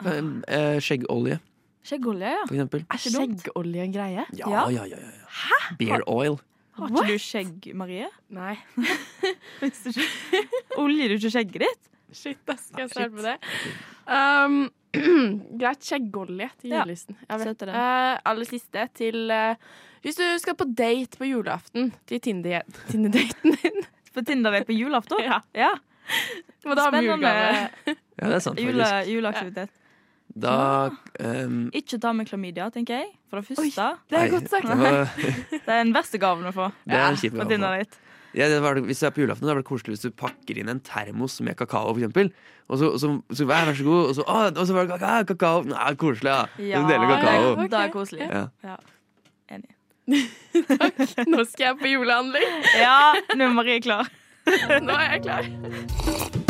Eh, eh, Skjeggolje, Skjeggolje, ja. for eksempel. Er skjeggolje en greie? Ja, ja, ja. ja, ja. Beer oil. Har ikke du skjegg, Marie? Nei. <laughs> Oljer du ikke skjegget ditt? Shit, da skal jeg se svare på det. Um, <clears throat> greit, skjeggolje til Ja, julelisten. Det. Eh, aller siste til uh, Hvis du skal på date på julaften til Tinder- Tinder-daten din <laughs> På Tinder-date på julaften? Ja. ja. Julegave. Ja, det er sant, Jule, faktisk. juleaktivitet. Da um, Ikke ta med klamydia, tenker jeg. For det første. det er godt sagt. det <laughs> Det er den verste gaven å få. <laughs> Det er en kjip gave å få. Ja, det var, hvis du er på julaften, da er det koselig hvis du pakker inn en termos med kakao, for eksempel. Og så, så, så vær, vær så god, og så, å, og så var det kakao. kakao. Nei, koselig, ja. Ja, du deler kakao. det er- det er koselig. Ja. Ja. Enig. <laughs> Nå skal jeg på julehandling. Ja, nå er Marie klar. Nå er jeg klar.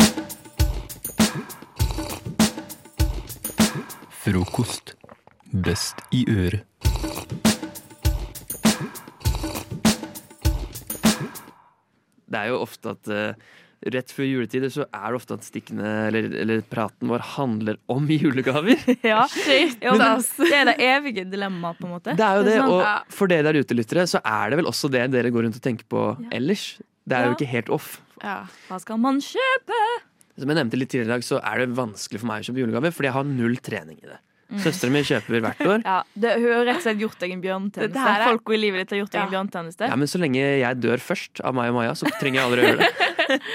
Frokost. Best i øret. Det er jo ofte at uh, rett før juletider så er det ofte at stikkene, eller, eller praten vår, handler om julegaver. <laughs> Ja. Shit, Jo, men det er det evige dilemmaet, på en måte. Det er jo det, sånn- og for dere der ute, lyttere, så er det vel også det dere går rundt og tenker på ellers. Det er Ja. jo ikke helt off. Ja. Hva skal man kjøpe? Som jeg nevnte litt tidligere i dag, så er det vanskelig for meg å kjøpe julegave, fordi jeg har null trening i det. Mm. Søstera mi kjøper hvert år. <laughs> Ja, det, Hun har rett og slett gjort deg en bjørnetjeneste. Her Folk i livet ditt har gjort deg en bjørnetjeneste. Ja, Men så lenge jeg dør først av meg og Maja, så trenger jeg aldri å gjøre det. <laughs>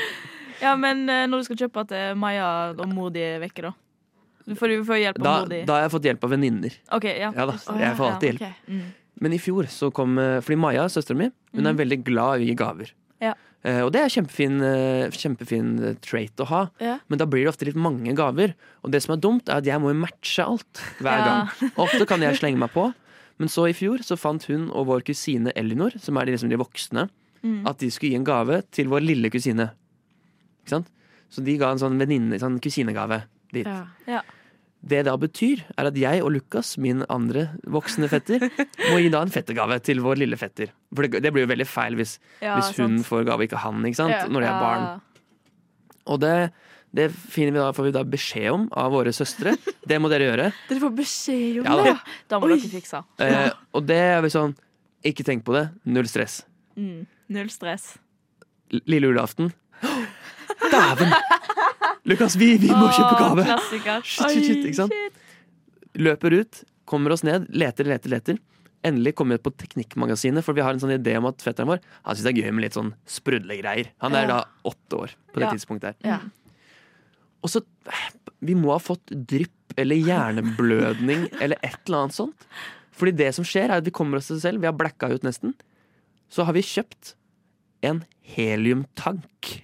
Ja, men eh, når du skal kjøpe til Maja og mor di er vekke, da? For får, du får hjelp av Da, mor di. da har jeg fått hjelp av venninner. OK, ja. Ja da, jeg får alltid hjelp. Okay. Mm. Men i fjor så kom eh, Fordi Maja, søstera mi, hun er Mhm. veldig glad i å gi gaver. Ja. Uh, og det er kjempefin, uh, kjempefin eh, trait å ha, Ja. men da blir det ofte litt mange gaver. Og det som er dumt, er at jeg må jo matche alt <laughs> hver Ja. gang. Ofte kan jeg slenge meg på, men så i fjor så fant hun og vår kusine Elinor, som er de, liksom de voksne, Mm. at de skulle gi en gave til vår lille kusine. Ikke sant? Så de ga en sånn venninne, sånn kusinegave dit. Ja. Det da betyr, er at jeg og Lukas, min andre voksne fetter, må gi da en fettergave til vår lille fetter. For det, det blir jo veldig feil hvis, Ja, hvis hun sant. får gave, ikke han, ikke sant? Ja. når de er barn. Og det, Det finner vi da, får vi da beskjed om av våre søstre. Det må dere gjøre. <laughs> Dere får beskjed om Ja, da. det. Da må Oi. dere fikse. Eh, og det er vi sånn Ikke tenk på det. Null stress. Mm. Null stress. L- Lille julaften. <gasps> Dæven! Lukas, vi, vi må kjøpe gave! Klassiker. Shit, shit, shit, ikke sant? Løper ut, kommer oss ned, leter, leter, leter. Endelig kommer vi på Teknikkmagasinet, for vi har en sånn idé om at fetteren vår Han syns det er gøy med litt sånn sprudlegreier. Han er da åtte år på det Ja. tidspunktet her. Ja. Og så Vi må ha fått drypp eller hjerneblødning <laughs> eller et eller annet sånt. Fordi det som skjer, er at vi kommer oss til oss selv. Vi har blacka ut nesten. Så har vi kjøpt en heliumtank.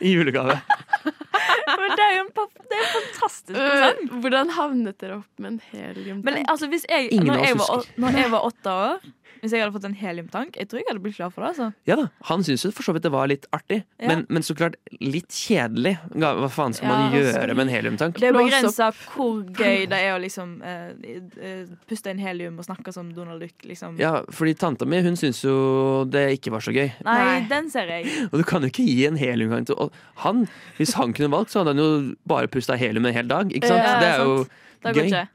I julegave. <laughs> Men det er jo en, det er en fantastisk konsert. Hvordan havnet dere opp med en helium? Men altså, hvis jeg, Ingen når, jeg var, når jeg var åtte år Hvis jeg hadde fått en heliumtank, jeg tror jeg hadde blitt glad for det. altså Ja da, Han syntes jo for så vidt det var litt artig, Ja. men, men så klart litt kjedelig. Hva faen skal man gjøre gjøre med en heliumtank? Det er begrensa hvor gøy det er å liksom eh, eh, puste inn helium og snakke som Donald Duck. Liksom. Ja, fordi tanta mi hun syntes jo det ikke var så gøy. Nei, Nei. den ser jeg. <laughs> Og du kan jo ikke gi en heliumtank til og han, Hvis han kunne valgt, så hadde han jo bare pusta helium en hel dag. Ikke sant? Ja, det er jo. Det gøy.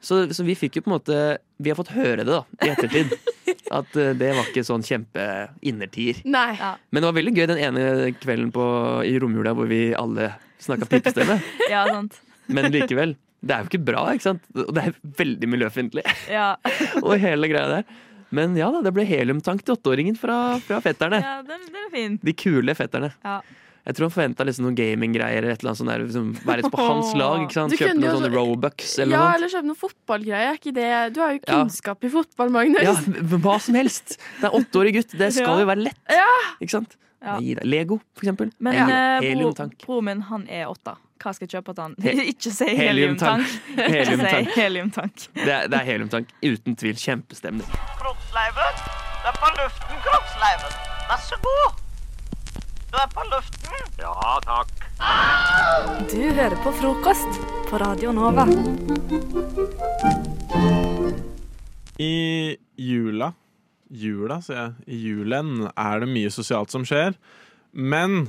Så, så vi fikk jo på en måte Vi har fått høre det da i ettertid. <laughs> At eh, det var ikke sånn kjempeinnertier. Nei. Ja. Men det var veldig gøy den ene kvelden på, i romjula hvor vi alle snakka pipestemme. <laughs> Ja, sant. Men likevel. Det er jo ikke bra, ikke sant? Og det er veldig miljøfiendtlig. Ja. <laughs> Og hele greia der. Men ja da, det ble heliumtank til åtteåringen fra, fra fetterne. ja det, det er fint. De kule fetterne. Ja. Jeg tror han forventa liksom noen gaminggreier eller et eller annet sånt der. Liksom, være på hans <laughs> lag. ikke sant? Kjøpe noen sånne så- Robux eller ja, noe eller kjøpe noen fotballgreier. Er ikke det Du har jo Ja. kunnskap i fotball, Magnus. Ja, hva som helst. Det er åtteårig gutt. Det skal jo være lett. Ja. Ikke sant? Ja. Nei. Lego, for eksempel. Men Hel- eh, bro, broren min han er åtte. Hva skal jeg kjøpe til han? <laughs> Ikke si Heliumtank. heliumtank. <laughs> Ikke Heliumtank. si heliumtank. Det er, det er heliumtank. Uten tvil. Kjempestemning. Kroppsleiven, det er på luften, kroppsleiven. Vær så god. Du er på luften. Ja, takk. Du hører på frokost på Radio Nova. I jula Jula, sier jeg. I julen er det mye sosialt som skjer. Men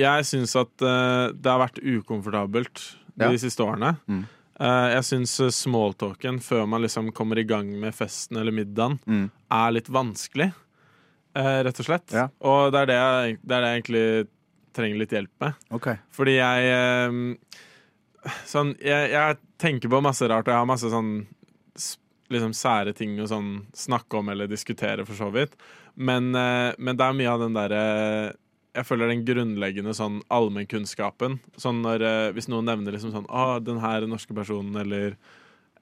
jeg syns at eh, det har vært ukomfortabelt de Ja. siste årene. Mm. Eh, jeg syns uh, smalltalken før man liksom kommer i gang med festen eller middagen, Mm. er litt vanskelig. Eh, rett og slett. Og det er det, jeg, det er det jeg egentlig trenger litt hjelp med. Okay. Fordi jeg eh, Sånn, jeg, jeg tenker på masse rart, og jeg har masse sånn liksom sære ting å sånn snakke om eller diskutere, for så vidt. Men, eh, men det er mye av den derre Jeg føler den grunnleggende sånn allmennkunnskapen. Sånn når eh, Hvis noen nevner liksom sånn Å, den her norske personen, eller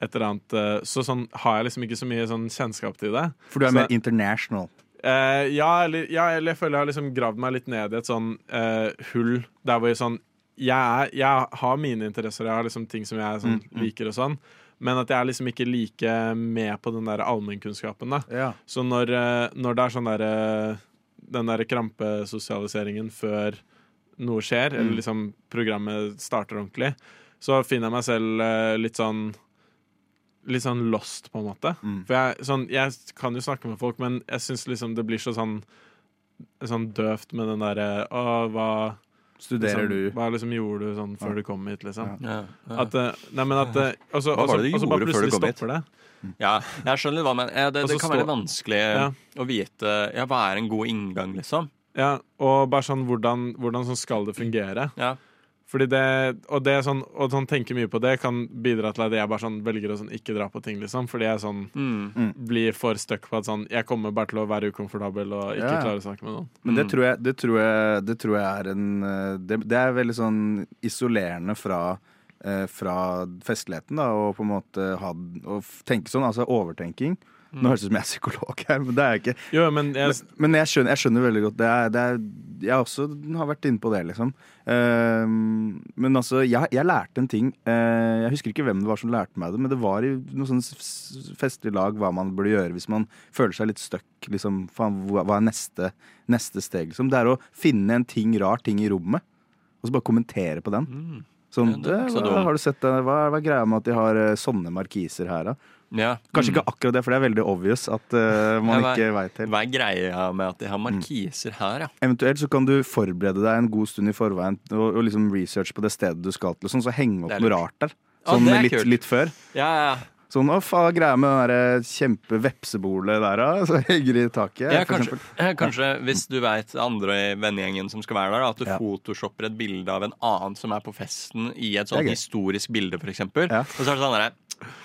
et eller annet, så sånn har jeg liksom ikke så mye sånn kjennskap til det. For du er Så- mer international. Eh, ja, eller, ja, eller jeg føler jeg har liksom gravd meg litt ned i et sånn uh, hull der hvor jeg sånn jeg, er, jeg har mine interesser, jeg har liksom ting som jeg sånn, Mm, mm. liker og sånn, men at jeg er liksom ikke like med på den der allmennkunnskapen. da. Ja. Så når, eh, når det er sånn der den der krampesosialiseringen før noe skjer, eller Mm. liksom programmet starter ordentlig, så finner jeg meg selv litt sånn Litt sånn lost, på en måte. Mm. For jeg, sånn, jeg kan jo snakke med folk, men jeg syns liksom det blir så sånn Sånn døvt med den derre Å, hva Studerer liksom, du? Hva liksom gjorde du sånn før Ja. du kom hit, liksom? Ja. Ja. At eh, Nei, men at eh, Og så det bare plutselig stopper det. Ja, jeg skjønner litt hva men Det, det så kan være litt vanskelig Ja. å vite ja, hva er en god inngang, liksom. Ja, og bare sånn hvordan, hvordan sånn skal det fungere? Ja. Fordi det, og det er sånn, og sånn tenke mye på det kan bidra til at jeg bare sånn velger å sånn ikke dra på ting, liksom. Fordi jeg sånn Mm. blir for stuck på at sånn Jeg kommer bare til å være ukomfortabel og ikke Ja, klare å snakke med noen. Men Mm. det tror, jeg, det, tror jeg, det tror jeg er en eh, Det, det er veldig sånn isolerende fra, eh, fra festligheten, da, og på en måte ha Å tenke sånn, altså overtenking. Nå høres det ut som jeg er psykolog her, men det er jeg ikke. Jo, men jeg, Men, men jeg, skjønner, jeg skjønner veldig godt. Det er, det er, jeg også har vært inne på det, liksom. Uh, men altså, jeg, jeg lærte en ting. Uh, jeg husker ikke hvem det var som lærte meg det, men det var i noe sånn festlig lag hva man burde gjøre hvis man føler seg litt stuck. Liksom, faen, hva er neste, neste steg? Liksom? Det er å finne en ting, rar ting i rommet, og så bare kommentere på den. Sånn, det er det, har du sett det? Hva, hva er greia med at de har eh, sånne markiser her, da? Ja. Kanskje Mm. ikke akkurat det, for det er veldig obvious at uh, <laughs> man Ja, hva- ikke veit helt. Hva er greia med at de har markiser her, ja? Eventuelt så kan du forberede deg en god stund i forveien og, og liksom research på det stedet du skal til, og sånn, så henge opp er noe rart der. Sånn er litt, litt før. Ja, ja. Sånn, å faen, greia med det kjempevepsebolet der, da. <laughs> Så henger i taket, Ja, kanskje, kanskje hvis du veit andre i vennegjengen som skal være der, da, at du photoshopper et bilde av en annen som er på festen i et gøy. historisk bilde, for eksempel. Og så er det sånn derre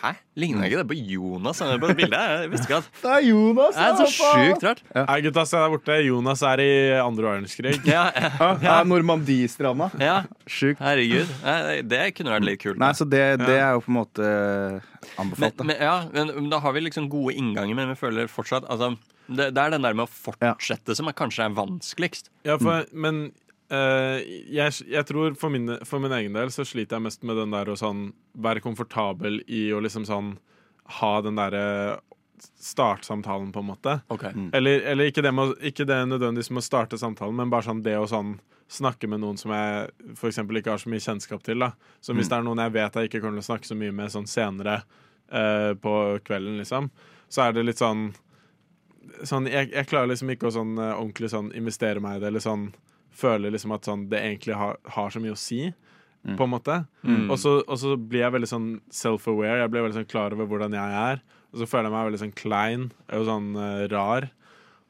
Hæ? Ligner ikke det på Jonas han er på det bildet? Jeg visste ikke at <laughs> Det er Jonas! Det er så sjukt rart. Hei, gutta, se der borte. Jonas er i andre verdenskrig. Ja, Ja, <laughs> ja. Normandie-stranda. Ja. Sjukt. Herregud. Det kunne vært litt kult. Nei, så det, det er jo på en måte anbefalt. men, men, ja, men, men da har vi liksom gode innganger, men vi føler fortsatt altså, det, det er den der med å fortsette som er, kanskje er vanskeligst. Ja, for, men eh, jeg, jeg tror for min, for min egen del så sliter jeg mest med den der å sånn være komfortabel i å liksom sånn ha den derre startsamtalen, på en måte. Mm. Eller, eller ikke, det med, ikke det nødvendigvis med å starte samtalen, men bare sånn det å sånn snakke med noen som jeg for eksempel ikke har så mye kjennskap til. da Så hvis Mm. det er noen jeg vet jeg ikke kommer til å snakke så mye med sånn senere eh, på kvelden, liksom, så er det litt sånn sånn, jeg, jeg klarer liksom ikke å sånn, eh, ordentlig sånn investere meg i det, eller sånn føle liksom at sånn, det egentlig har, har så mye å si, på en måte. Mm. Og, så, og så blir jeg veldig sånn self-aware, jeg blir veldig sånn klar over hvordan jeg er. Og så føler jeg meg veldig sånn klein og sånn uh, rar.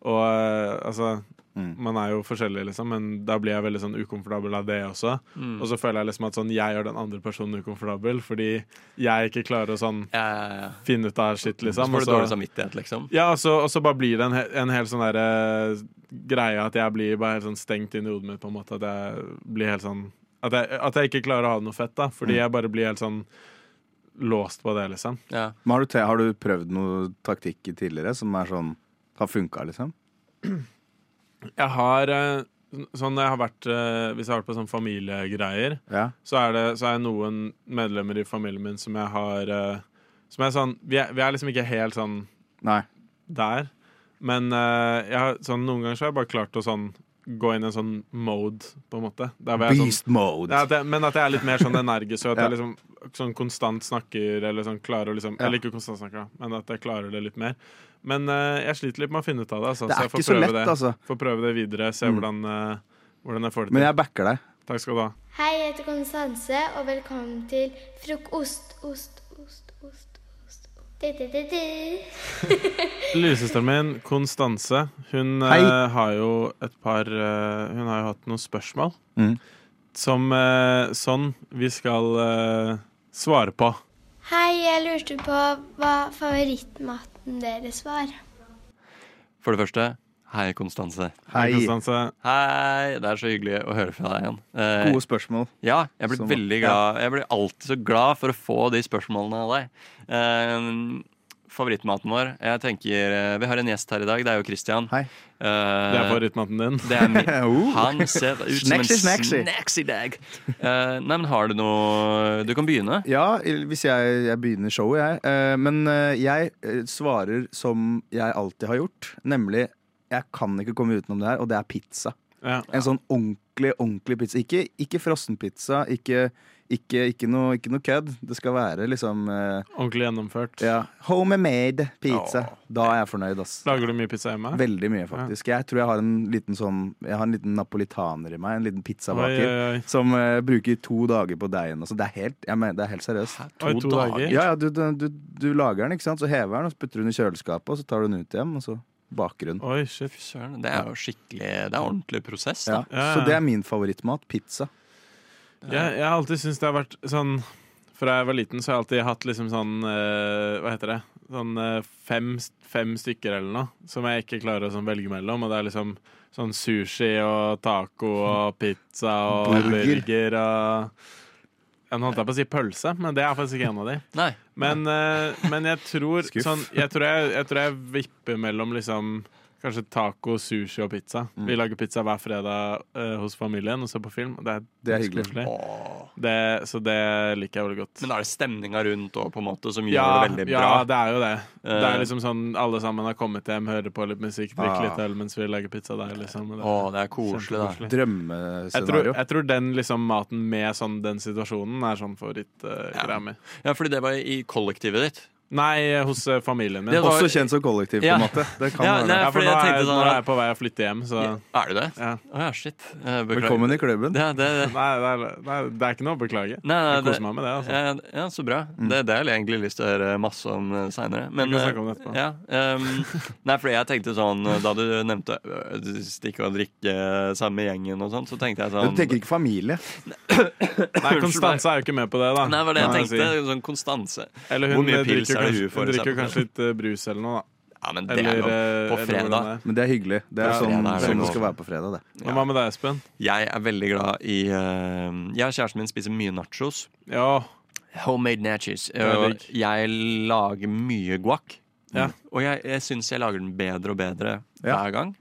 Og uh, altså Man er jo forskjellig, liksom, men da blir jeg veldig sånn ukomfortabel av det også. Mm. Og så føler jeg liksom at sånn, jeg gjør den andre personen ukomfortabel fordi jeg ikke klarer å sånn finne ut av shit, liksom. Så får du dårlig samvittighet, liksom. ja, og så, og så bare blir det en, en hel sånn derre greie at jeg blir bare helt sånn stengt inn i hodet mitt, på en måte. At jeg blir helt sånn At jeg, at jeg ikke klarer å ha det noe fett, da. Fordi Mm. jeg bare blir helt sånn låst på det, liksom. Ja. Men har, du har du prøvd noe taktikk tidligere som er sånn har funka, liksom? Jeg har eh, Sånn jeg har vært eh, Hvis jeg har vært på sånn familiegreier, Ja. så er det så er noen medlemmer i familien min som jeg har eh, Som er sånn Vi er, vi er liksom ikke helt sånn Nei. der. Men jeg har, sånn, noen ganger så har jeg bare klart å sånn gå inn i en sånn mode, på en måte. Jeg Beast sånn, mode. Ja, jeg, men at jeg er litt mer sånn energisk, og at <laughs> Ja. jeg liksom sånn konstant snakker, eller sånn klarer å liksom. Eller ikke konstant snakker, men at jeg klarer det litt mer. Men uh, jeg sliter litt med å finne ut av det. Altså, Det er så jeg får ikke så lett, det. altså. Får prøve det videre, se Mm. hvordan, uh, hvordan jeg får det til. Men jeg backer deg. Takk skal du ha. Hei, jeg heter Konstanse, og velkommen til frokost, ost, ost, ost, ost. Du-du-du-du. Lillesøsteren <laughs> min, Konstanse, hun eh, har jo et par Hun har jo hatt noen spørsmål Mm. som sånn vi skal svare på. Hei, jeg lurte på hva favorittmaten deres var. For det første, hei, Konstanse. Hei. Konstanse. Hei, det er så hyggelig å høre fra deg igjen. Eh, Gode spørsmål. Ja, jeg blir Som- veldig glad. Jeg blir alltid så glad for å få de spørsmålene av deg. Eh, favorittmaten vår Jeg tenker, eh, Vi har en gjest her i dag. Det er jo Christian. Hei. Det er favorittmaten din. Det er min. <laughs> Oh. Han ser ut som en Snacksy, dag. Uh, nei, men har du noe Du kan begynne. Ja, hvis jeg, jeg begynner showet, jeg. Uh, Men eh, jeg eh, svarer som jeg alltid har gjort. Nemlig, jeg kan ikke komme utenom det her, og det er pizza. Ja. En sånn ordentlig, ordentlig pizza. Ikke, ikke frossenpizza, ikke, ikke, ikke, noe, ikke noe kødd. Det skal være liksom eh, Ordentlig gjennomført. ja, homemade pizza. Da er jeg fornøyd, ass. Lager du mye pizza hjemme? Veldig mye, faktisk. Jeg tror jeg har en liten sånn Jeg har en liten napolitaner i meg. En liten pizzabaker. Oi, oi, oi. Som eh, bruker to dager på deigen. Altså, det, er helt, jeg mener, det er helt seriøst. Oi, to dager? Ja, ja du, du, du, du lager den, ikke sant? så hever den, og så putter du den i kjøleskapet, og så tar du den ut igjen, og så baker hun. Oi, shit. Søren, det er jo skikkelig Det er ordentlig prosess. Ja. Da. Så det er min favorittmat. Pizza. Jeg, jeg har alltid syntes det har vært sånn Fra jeg var liten, så har jeg alltid hatt liksom sånn eh, Hva heter det? Sånn eh, fem, fem stykker eller noe som jeg ikke klarer å sånn velge mellom. Og det er liksom sånn sushi og taco og pizza og Burger. burger og jeg holdt på å si pølse, men det er faktisk ikke en av de. Nei. Men, eh, men jeg tror sånn jeg tror jeg, jeg tror jeg vipper mellom liksom Kanskje taco, sushi og pizza. Mm. Vi lager pizza hver fredag uh, hos familien og ser på film. Det er, Det er hyggelig. Det, så det liker jeg veldig godt. Men da er det stemninga rundt òg, på en måte, som gjør Ja, det veldig ja, det er jo det. Det Eh, er liksom sånn alle sammen har kommet hjem, hører på litt musikk, drikker uh, litt øl mens vi lager pizza der, liksom. Det, Å, det er koselig, da. Drømmescenario. Jeg tror, jeg tror den liksom maten med sånn, den situasjonen er sånn favorittgreia mi. Ja, fordi det var i kollektivet ditt. Nei, hos eh, familien min. Det var- Også kjent som kollektiv, på Ja. en måte. Det kan <laughs> Ja, nei, det. Ja, for nå er, sånn nå er jeg på vei å flytte hjem, så Er du det? Ja. Oh, ja, shit. Eh, beklager. Velkommen i klubben. Ja, det, det. Nei, det er, nei, det er ikke noe å beklage. Nei, nei, jeg koser meg med det. Altså. Ja, ja, så bra. Det, det har jeg egentlig lyst til å høre masse om uh, seinere. Vi kan om det etterpå. Ja, um, <laughs> nei, fordi jeg tenkte sånn Da du nevnte stikke og drikke sammen med gjengen og sånn, så tenkte jeg sånn Du tenker ikke familie? Nei, Konstanse er jo ikke med på det, da. Nei, det var det jeg tenkte. Sånn Konstanse. Eller Hvor hun mye eh, pils drikker, er kanskje, hun hun drikker kanskje litt eh, brus eller noe, da. Ja, men det er lov. eh, På fredag. hvordan det er. Men det er hyggelig. Det er Ja, sånn fredag er det som det skal være på fredag, det. Ja. hva med deg, Espen? Jeg er veldig glad i uh, Jeg og kjæresten min spiser mye nachos. Ja. Homemade nachos. Det er Og jeg lager mye guac. Ja. Og jeg, jeg syns jeg lager den bedre og bedre Ja. hver gang.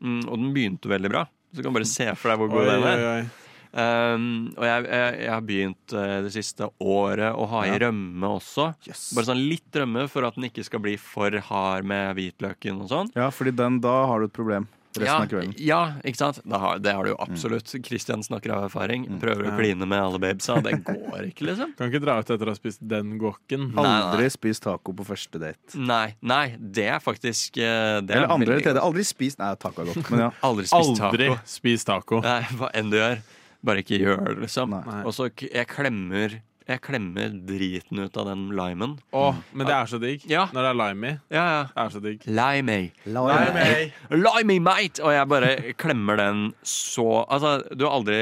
Mm, og den begynte veldig bra. Så du kan bare se for deg hvor god den er. oi, oi. Um, og jeg, jeg, jeg har begynt eh, det siste året å ha i Ja. rømme også. Bare sånn litt rømme for at den ikke skal bli for hard med hvitløken og sånn. Ja, fordi den, da har du et problem resten Ja, av kvelden. ja, ikke sant? Har, det har du jo absolutt. Christian snakker av erfaring. Prøver å Ja. kline med alle babesa. Det går ikke, liksom. Kan ikke dra ut etter å ha spist den nei. Aldri spist taco på første date. Nei, nei, det er faktisk eh, det er Eller andre eller tredje. Aldri spist Nei, taco er godt, men ja. Aldri spist Aldri taco. spis taco. Nei, hva enn du gjør. Bare ikke gjør det, liksom. Nei. Og så k- jeg klemmer Jeg klemmer driten ut av den limen. Åh, men det er så digg. Ja. Når det er lime i. Ja, ja. Det er så digg. Limey. Limey. <laughs> Limey, mate! Og jeg bare klemmer den så Altså, du har aldri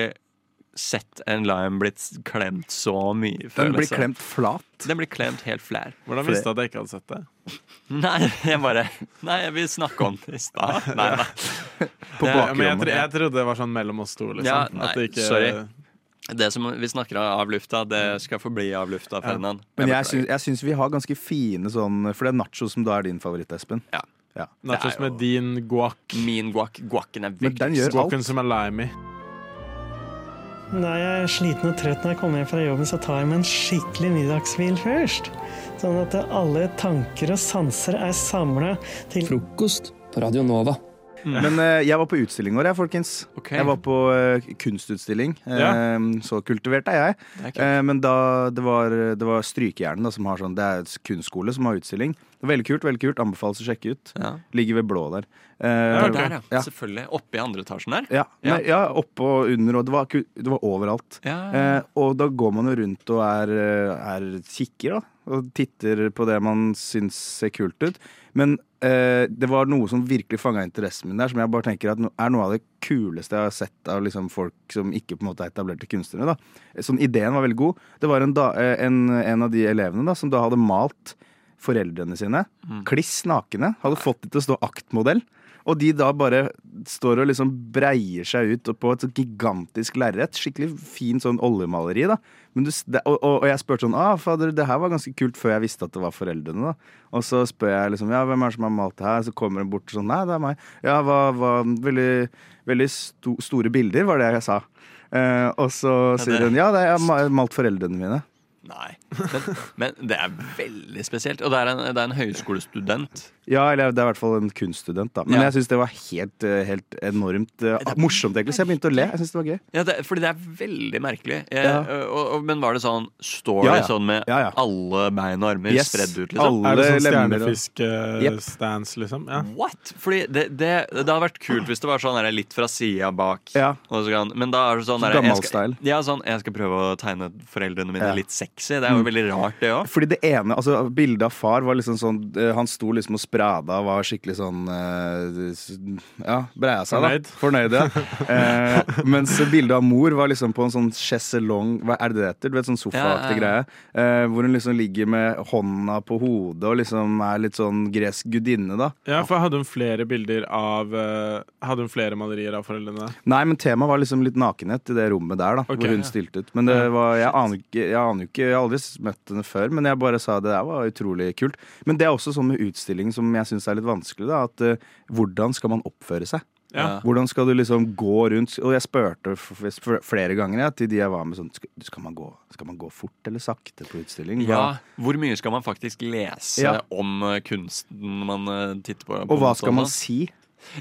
sett en lime blitt klemt så mye før. Den blir liksom. klemt flat. Den blir klemt helt flær. Hvordan visste du at jeg ikke hadde sett det? Nei, jeg bare Nei, jeg vil snakke om det i stad. <laughs> Nei, nei. På bakrommet. Jeg, jeg trodde det var sånn mellom oss to. Liksom. Ja, At nei, det ikke, sorry. Det som vi snakker av lufta, det skal forbli av lufta, Ja. Men jeg beklager. syns, jeg syns vi har ganske fine sånn For det er nacho som da er din favoritt, Espen. Ja. Ja. Nachos med din guac. Min guac. Guacen er viktigst. Guacen som er lime i. Når jeg er sliten og trøtt når jeg kommer hjem fra jobben, så tar jeg meg en skikkelig middagshvil først. Sånn at alle tanker og sanser er samla til Frokost på Radio Nova. Men eh, jeg var på utstilling i år, jeg, folkens. Ok. Jeg var på eh, kunstutstilling. Ja. Eh, så kultivert er jeg. Det er kult. Eh, men da det var, det var Strykejern, da, som har sånn Det er et kunstskole som har utstilling. Det var Veldig kult. veldig kult Anbefales å sjekke ut. Ja. Ligger ved blå der. Eh, Ja, der, ja. ja. Selvfølgelig. Oppe i andre etasjen der. Ja, Ja. Nei, ja oppe og under, og det var, ku- det var overalt. Ja. Eh, og da går man jo rundt og er, eh, er kikker, da. Og titter på det man syns ser kult ut. Men eh, det var noe som virkelig fanga interessen min der, som jeg bare tenker at er noe av det kuleste jeg har sett av liksom folk som ikke på en måte er etablerte kunstnere. da. Sånn, Ideen var veldig god. Det var en, da, eh, en, en av de elevene da, som da hadde malt foreldrene sine kliss nakne. Hadde fått dem til å stå aktmodell. Og de da bare står og liksom breier seg ut på et sånt gigantisk lerret. Skikkelig fin sånn oljemaleri, da. Men du, og, og, og jeg spurte sånn ah, fader, det her var ganske kult før jeg visste at det var foreldrene, da. Og så spør jeg liksom ja, hvem er det som har malt det her? Så kommer hun bort sånn nei, det er meg. Ja, hva, hva Veldig, veldig sto, store bilder, var det jeg sa. Eh, og så sier hun ja, det er jeg har malt foreldrene mine. Nei. <laughs> Men, men det er veldig spesielt. Og det er en, det er en høyskolestudent. Ja, eller det er i hvert fall en kunststudent, da. Men Ja. jeg syns det var helt, eh, helt enormt eh, morsomt, egentlig. Så jeg begynte å le. Jeg synes det var gøy. Ja, det, fordi det er veldig merkelig. Jeg, Ja. og, og, men var det sånn Står Ja, ja. det sånn med Ja, ja. alle bein og armer Yes. spredd ut, liksom? Alle Er det sånn og- Jep. stjernefisk-stance, liksom? Ja. What? Fordi det, det, det hadde vært kult hvis det var sånn der, litt fra sida bak. Ja. Og så kan, men da er det sånn Sånn her, jeg skal, style. ja, sånn, jeg skal prøve å tegne foreldrene mine Ja. litt sexy. Det er jo Mm. veldig rart, det òg. Fordi det ene, altså Bildet av far var liksom sånn eh, Han sto liksom og sprada var skikkelig sånn eh, Ja, breia seg, Fornøyd. da. Fornøyd, ja. <laughs> Eh, mens bildet av mor var liksom på en sånn chaiselong Hva er det det heter? Du vet, sånn sofaaktig Ja, ja, greie. Eh, hvor hun liksom ligger med hånda på hodet og liksom er litt sånn gresk gudinne, da. ja, for hadde hun flere bilder av eh, Hadde hun flere malerier av foreldrene? Nei, men temaet var liksom litt nakenhet i det rommet der, da. Okay, hvor hun stilte ut. Men det var, jeg aner ikke, jeg aner jo ikke Jeg har aldri møtt henne før, men jeg bare sa det der var utrolig kult. Men det er også sånn med utstilling som jeg syns er litt vanskelig, da. At uh, hvordan skal man oppføre seg? Ja. Hvordan skal du liksom gå rundt Og jeg spurte flere ganger ja, til de jeg var med sånn Skal, skal, man, gå, skal man gå fort eller sakte på utstilling? Hva- Ja, Hvor mye skal man faktisk lese Ja. om eh, kunsten man eh, titter på? på Og hva skal man si?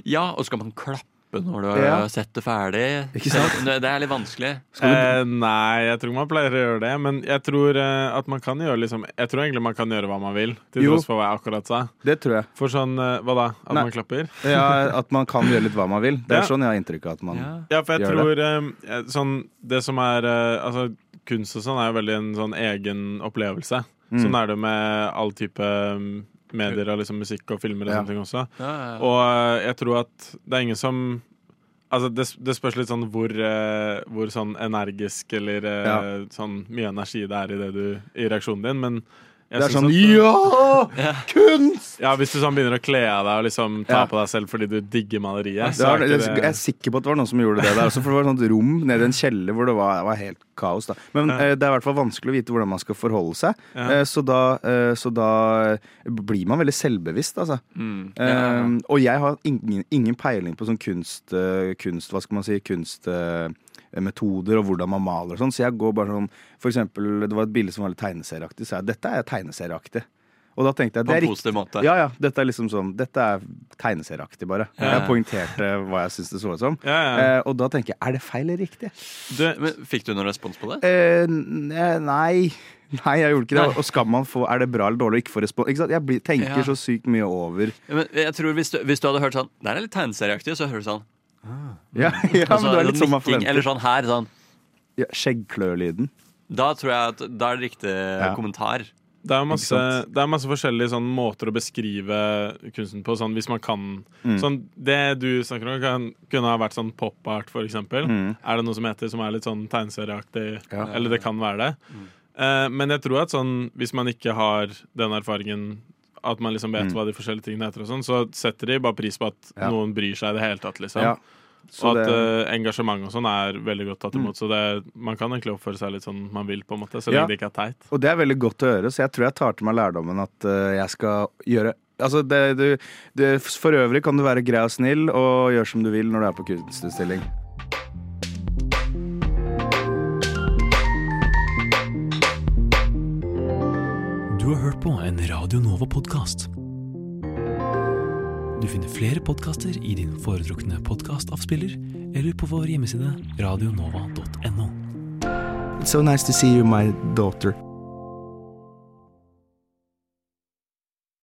Ja, og skal man klappe når du har Ja. sett det ferdig? Ikke sant? Det, er litt vanskelig. Eh, nei, jeg tror man pleier å gjøre det. Men jeg tror eh, at man kan gjøre liksom Jeg tror egentlig man kan gjøre hva man vil, til tross for hva jeg akkurat sa. Det tror jeg. For sånn eh, Hva da? At Nei. man klapper? Ja, At man kan gjøre litt hva man vil. Det er Ja. sånn jeg har inntrykk av at man Ja, for jeg gjør tror det. eh, sånn Det som er eh, Altså, kunst og sånn er jo veldig en sånn egen opplevelse. Mm. Sånn er det med all type um, medier og liksom musikk og filmer og Ja. sånne ting også. Ja, ja, ja. Og eh, jeg tror at det er ingen som Altså, det, det spørs litt sånn hvor, eh, hvor sånn energisk eller eh, Ja. sånn mye energi det er i det du I reaksjonen din, men Det er sånn at- Ja! Kunst! Ja, hvis du sånn begynner å kle av deg og liksom ta Ja. på deg selv fordi du digger maleriet, Det så var, er jeg, ikke jeg det er sikker på at det var noen som gjorde det der også, for det var et sånt rom nede i en kjeller hvor det var, det var helt kaos. da Men Ja. eh, det er i hvert fall vanskelig å vite hvordan man skal forholde seg. Ja. Eh, så, da, eh, så da blir man veldig selvbevisst, altså. Mm. Eh, og jeg har ingen, ingen peiling på sånn kunst, eh, kunst Hva skal man si? Kunstmetoder og hvordan man maler og sånn. Så jeg går bare sånn For eksempel, det var et bilde som var litt tegneserieaktig, så jeg dette er tegneserieaktig. Og da tenkte jeg det er riktig. måte. Ja, ja. Dette er liksom sånn Dette er tegneserieaktig, bare. Ja. Jeg poengterte hva jeg syns det så ut som. Ja, ja. Eh, og da tenker jeg er det feil eller riktig? Du, Men Fikk du noen respons på det? Eh, nei. Nei, jeg gjorde ikke det. Nei. Og skal man få Er det bra eller dårlig å ikke få respons? Ikke? Jeg tenker Ja. så sykt mye over Ja, Men jeg tror hvis du, hvis du hadde hørt sånn Det er litt tegneserieaktig, så hører du sånn Ja, ja altså, men det er litt sånn man nikking, forventer. Eller sånn her, sånn. Ja, Skjeggklølyden. Da tror jeg at Da er det riktig kommentar. Det er, masse, det er masse forskjellige sånn, måter å beskrive kunsten på. Sånn, hvis man kan Mm. sånn, Det du snakker om, kan, kunne ha vært sånn pop art, for eksempel. Mm. Er det noe som heter som er litt sånn tegneserieaktig? Ja. Eller det kan være det. Mm. Eh, men jeg tror at sånn, hvis man ikke har den erfaringen at man liksom vet Mm. hva de forskjellige tingene heter, og sånn, så setter de bare pris på at Ja. noen bryr seg i det hele tatt. liksom Ja. Så Og at det- uh, engasjement og sånn er veldig godt tatt imot. Så det, man kan egentlig oppføre seg litt sånn man vil, på en måte så Ja. det ikke er teit. Og det er veldig godt å høre, så jeg tror jeg tar til meg lærdommen at uh, jeg skal gjøre Altså, det, du, det, For øvrig kan du være grei og snill og gjøre som du vil når du er på kunstutstilling. Du har hørt på en Radio Nova-podkast. Du finner flere podkaster i din foretrukne podkastavspiller eller på vår hjemmeside radionova.no. So nice to see you, my daughter.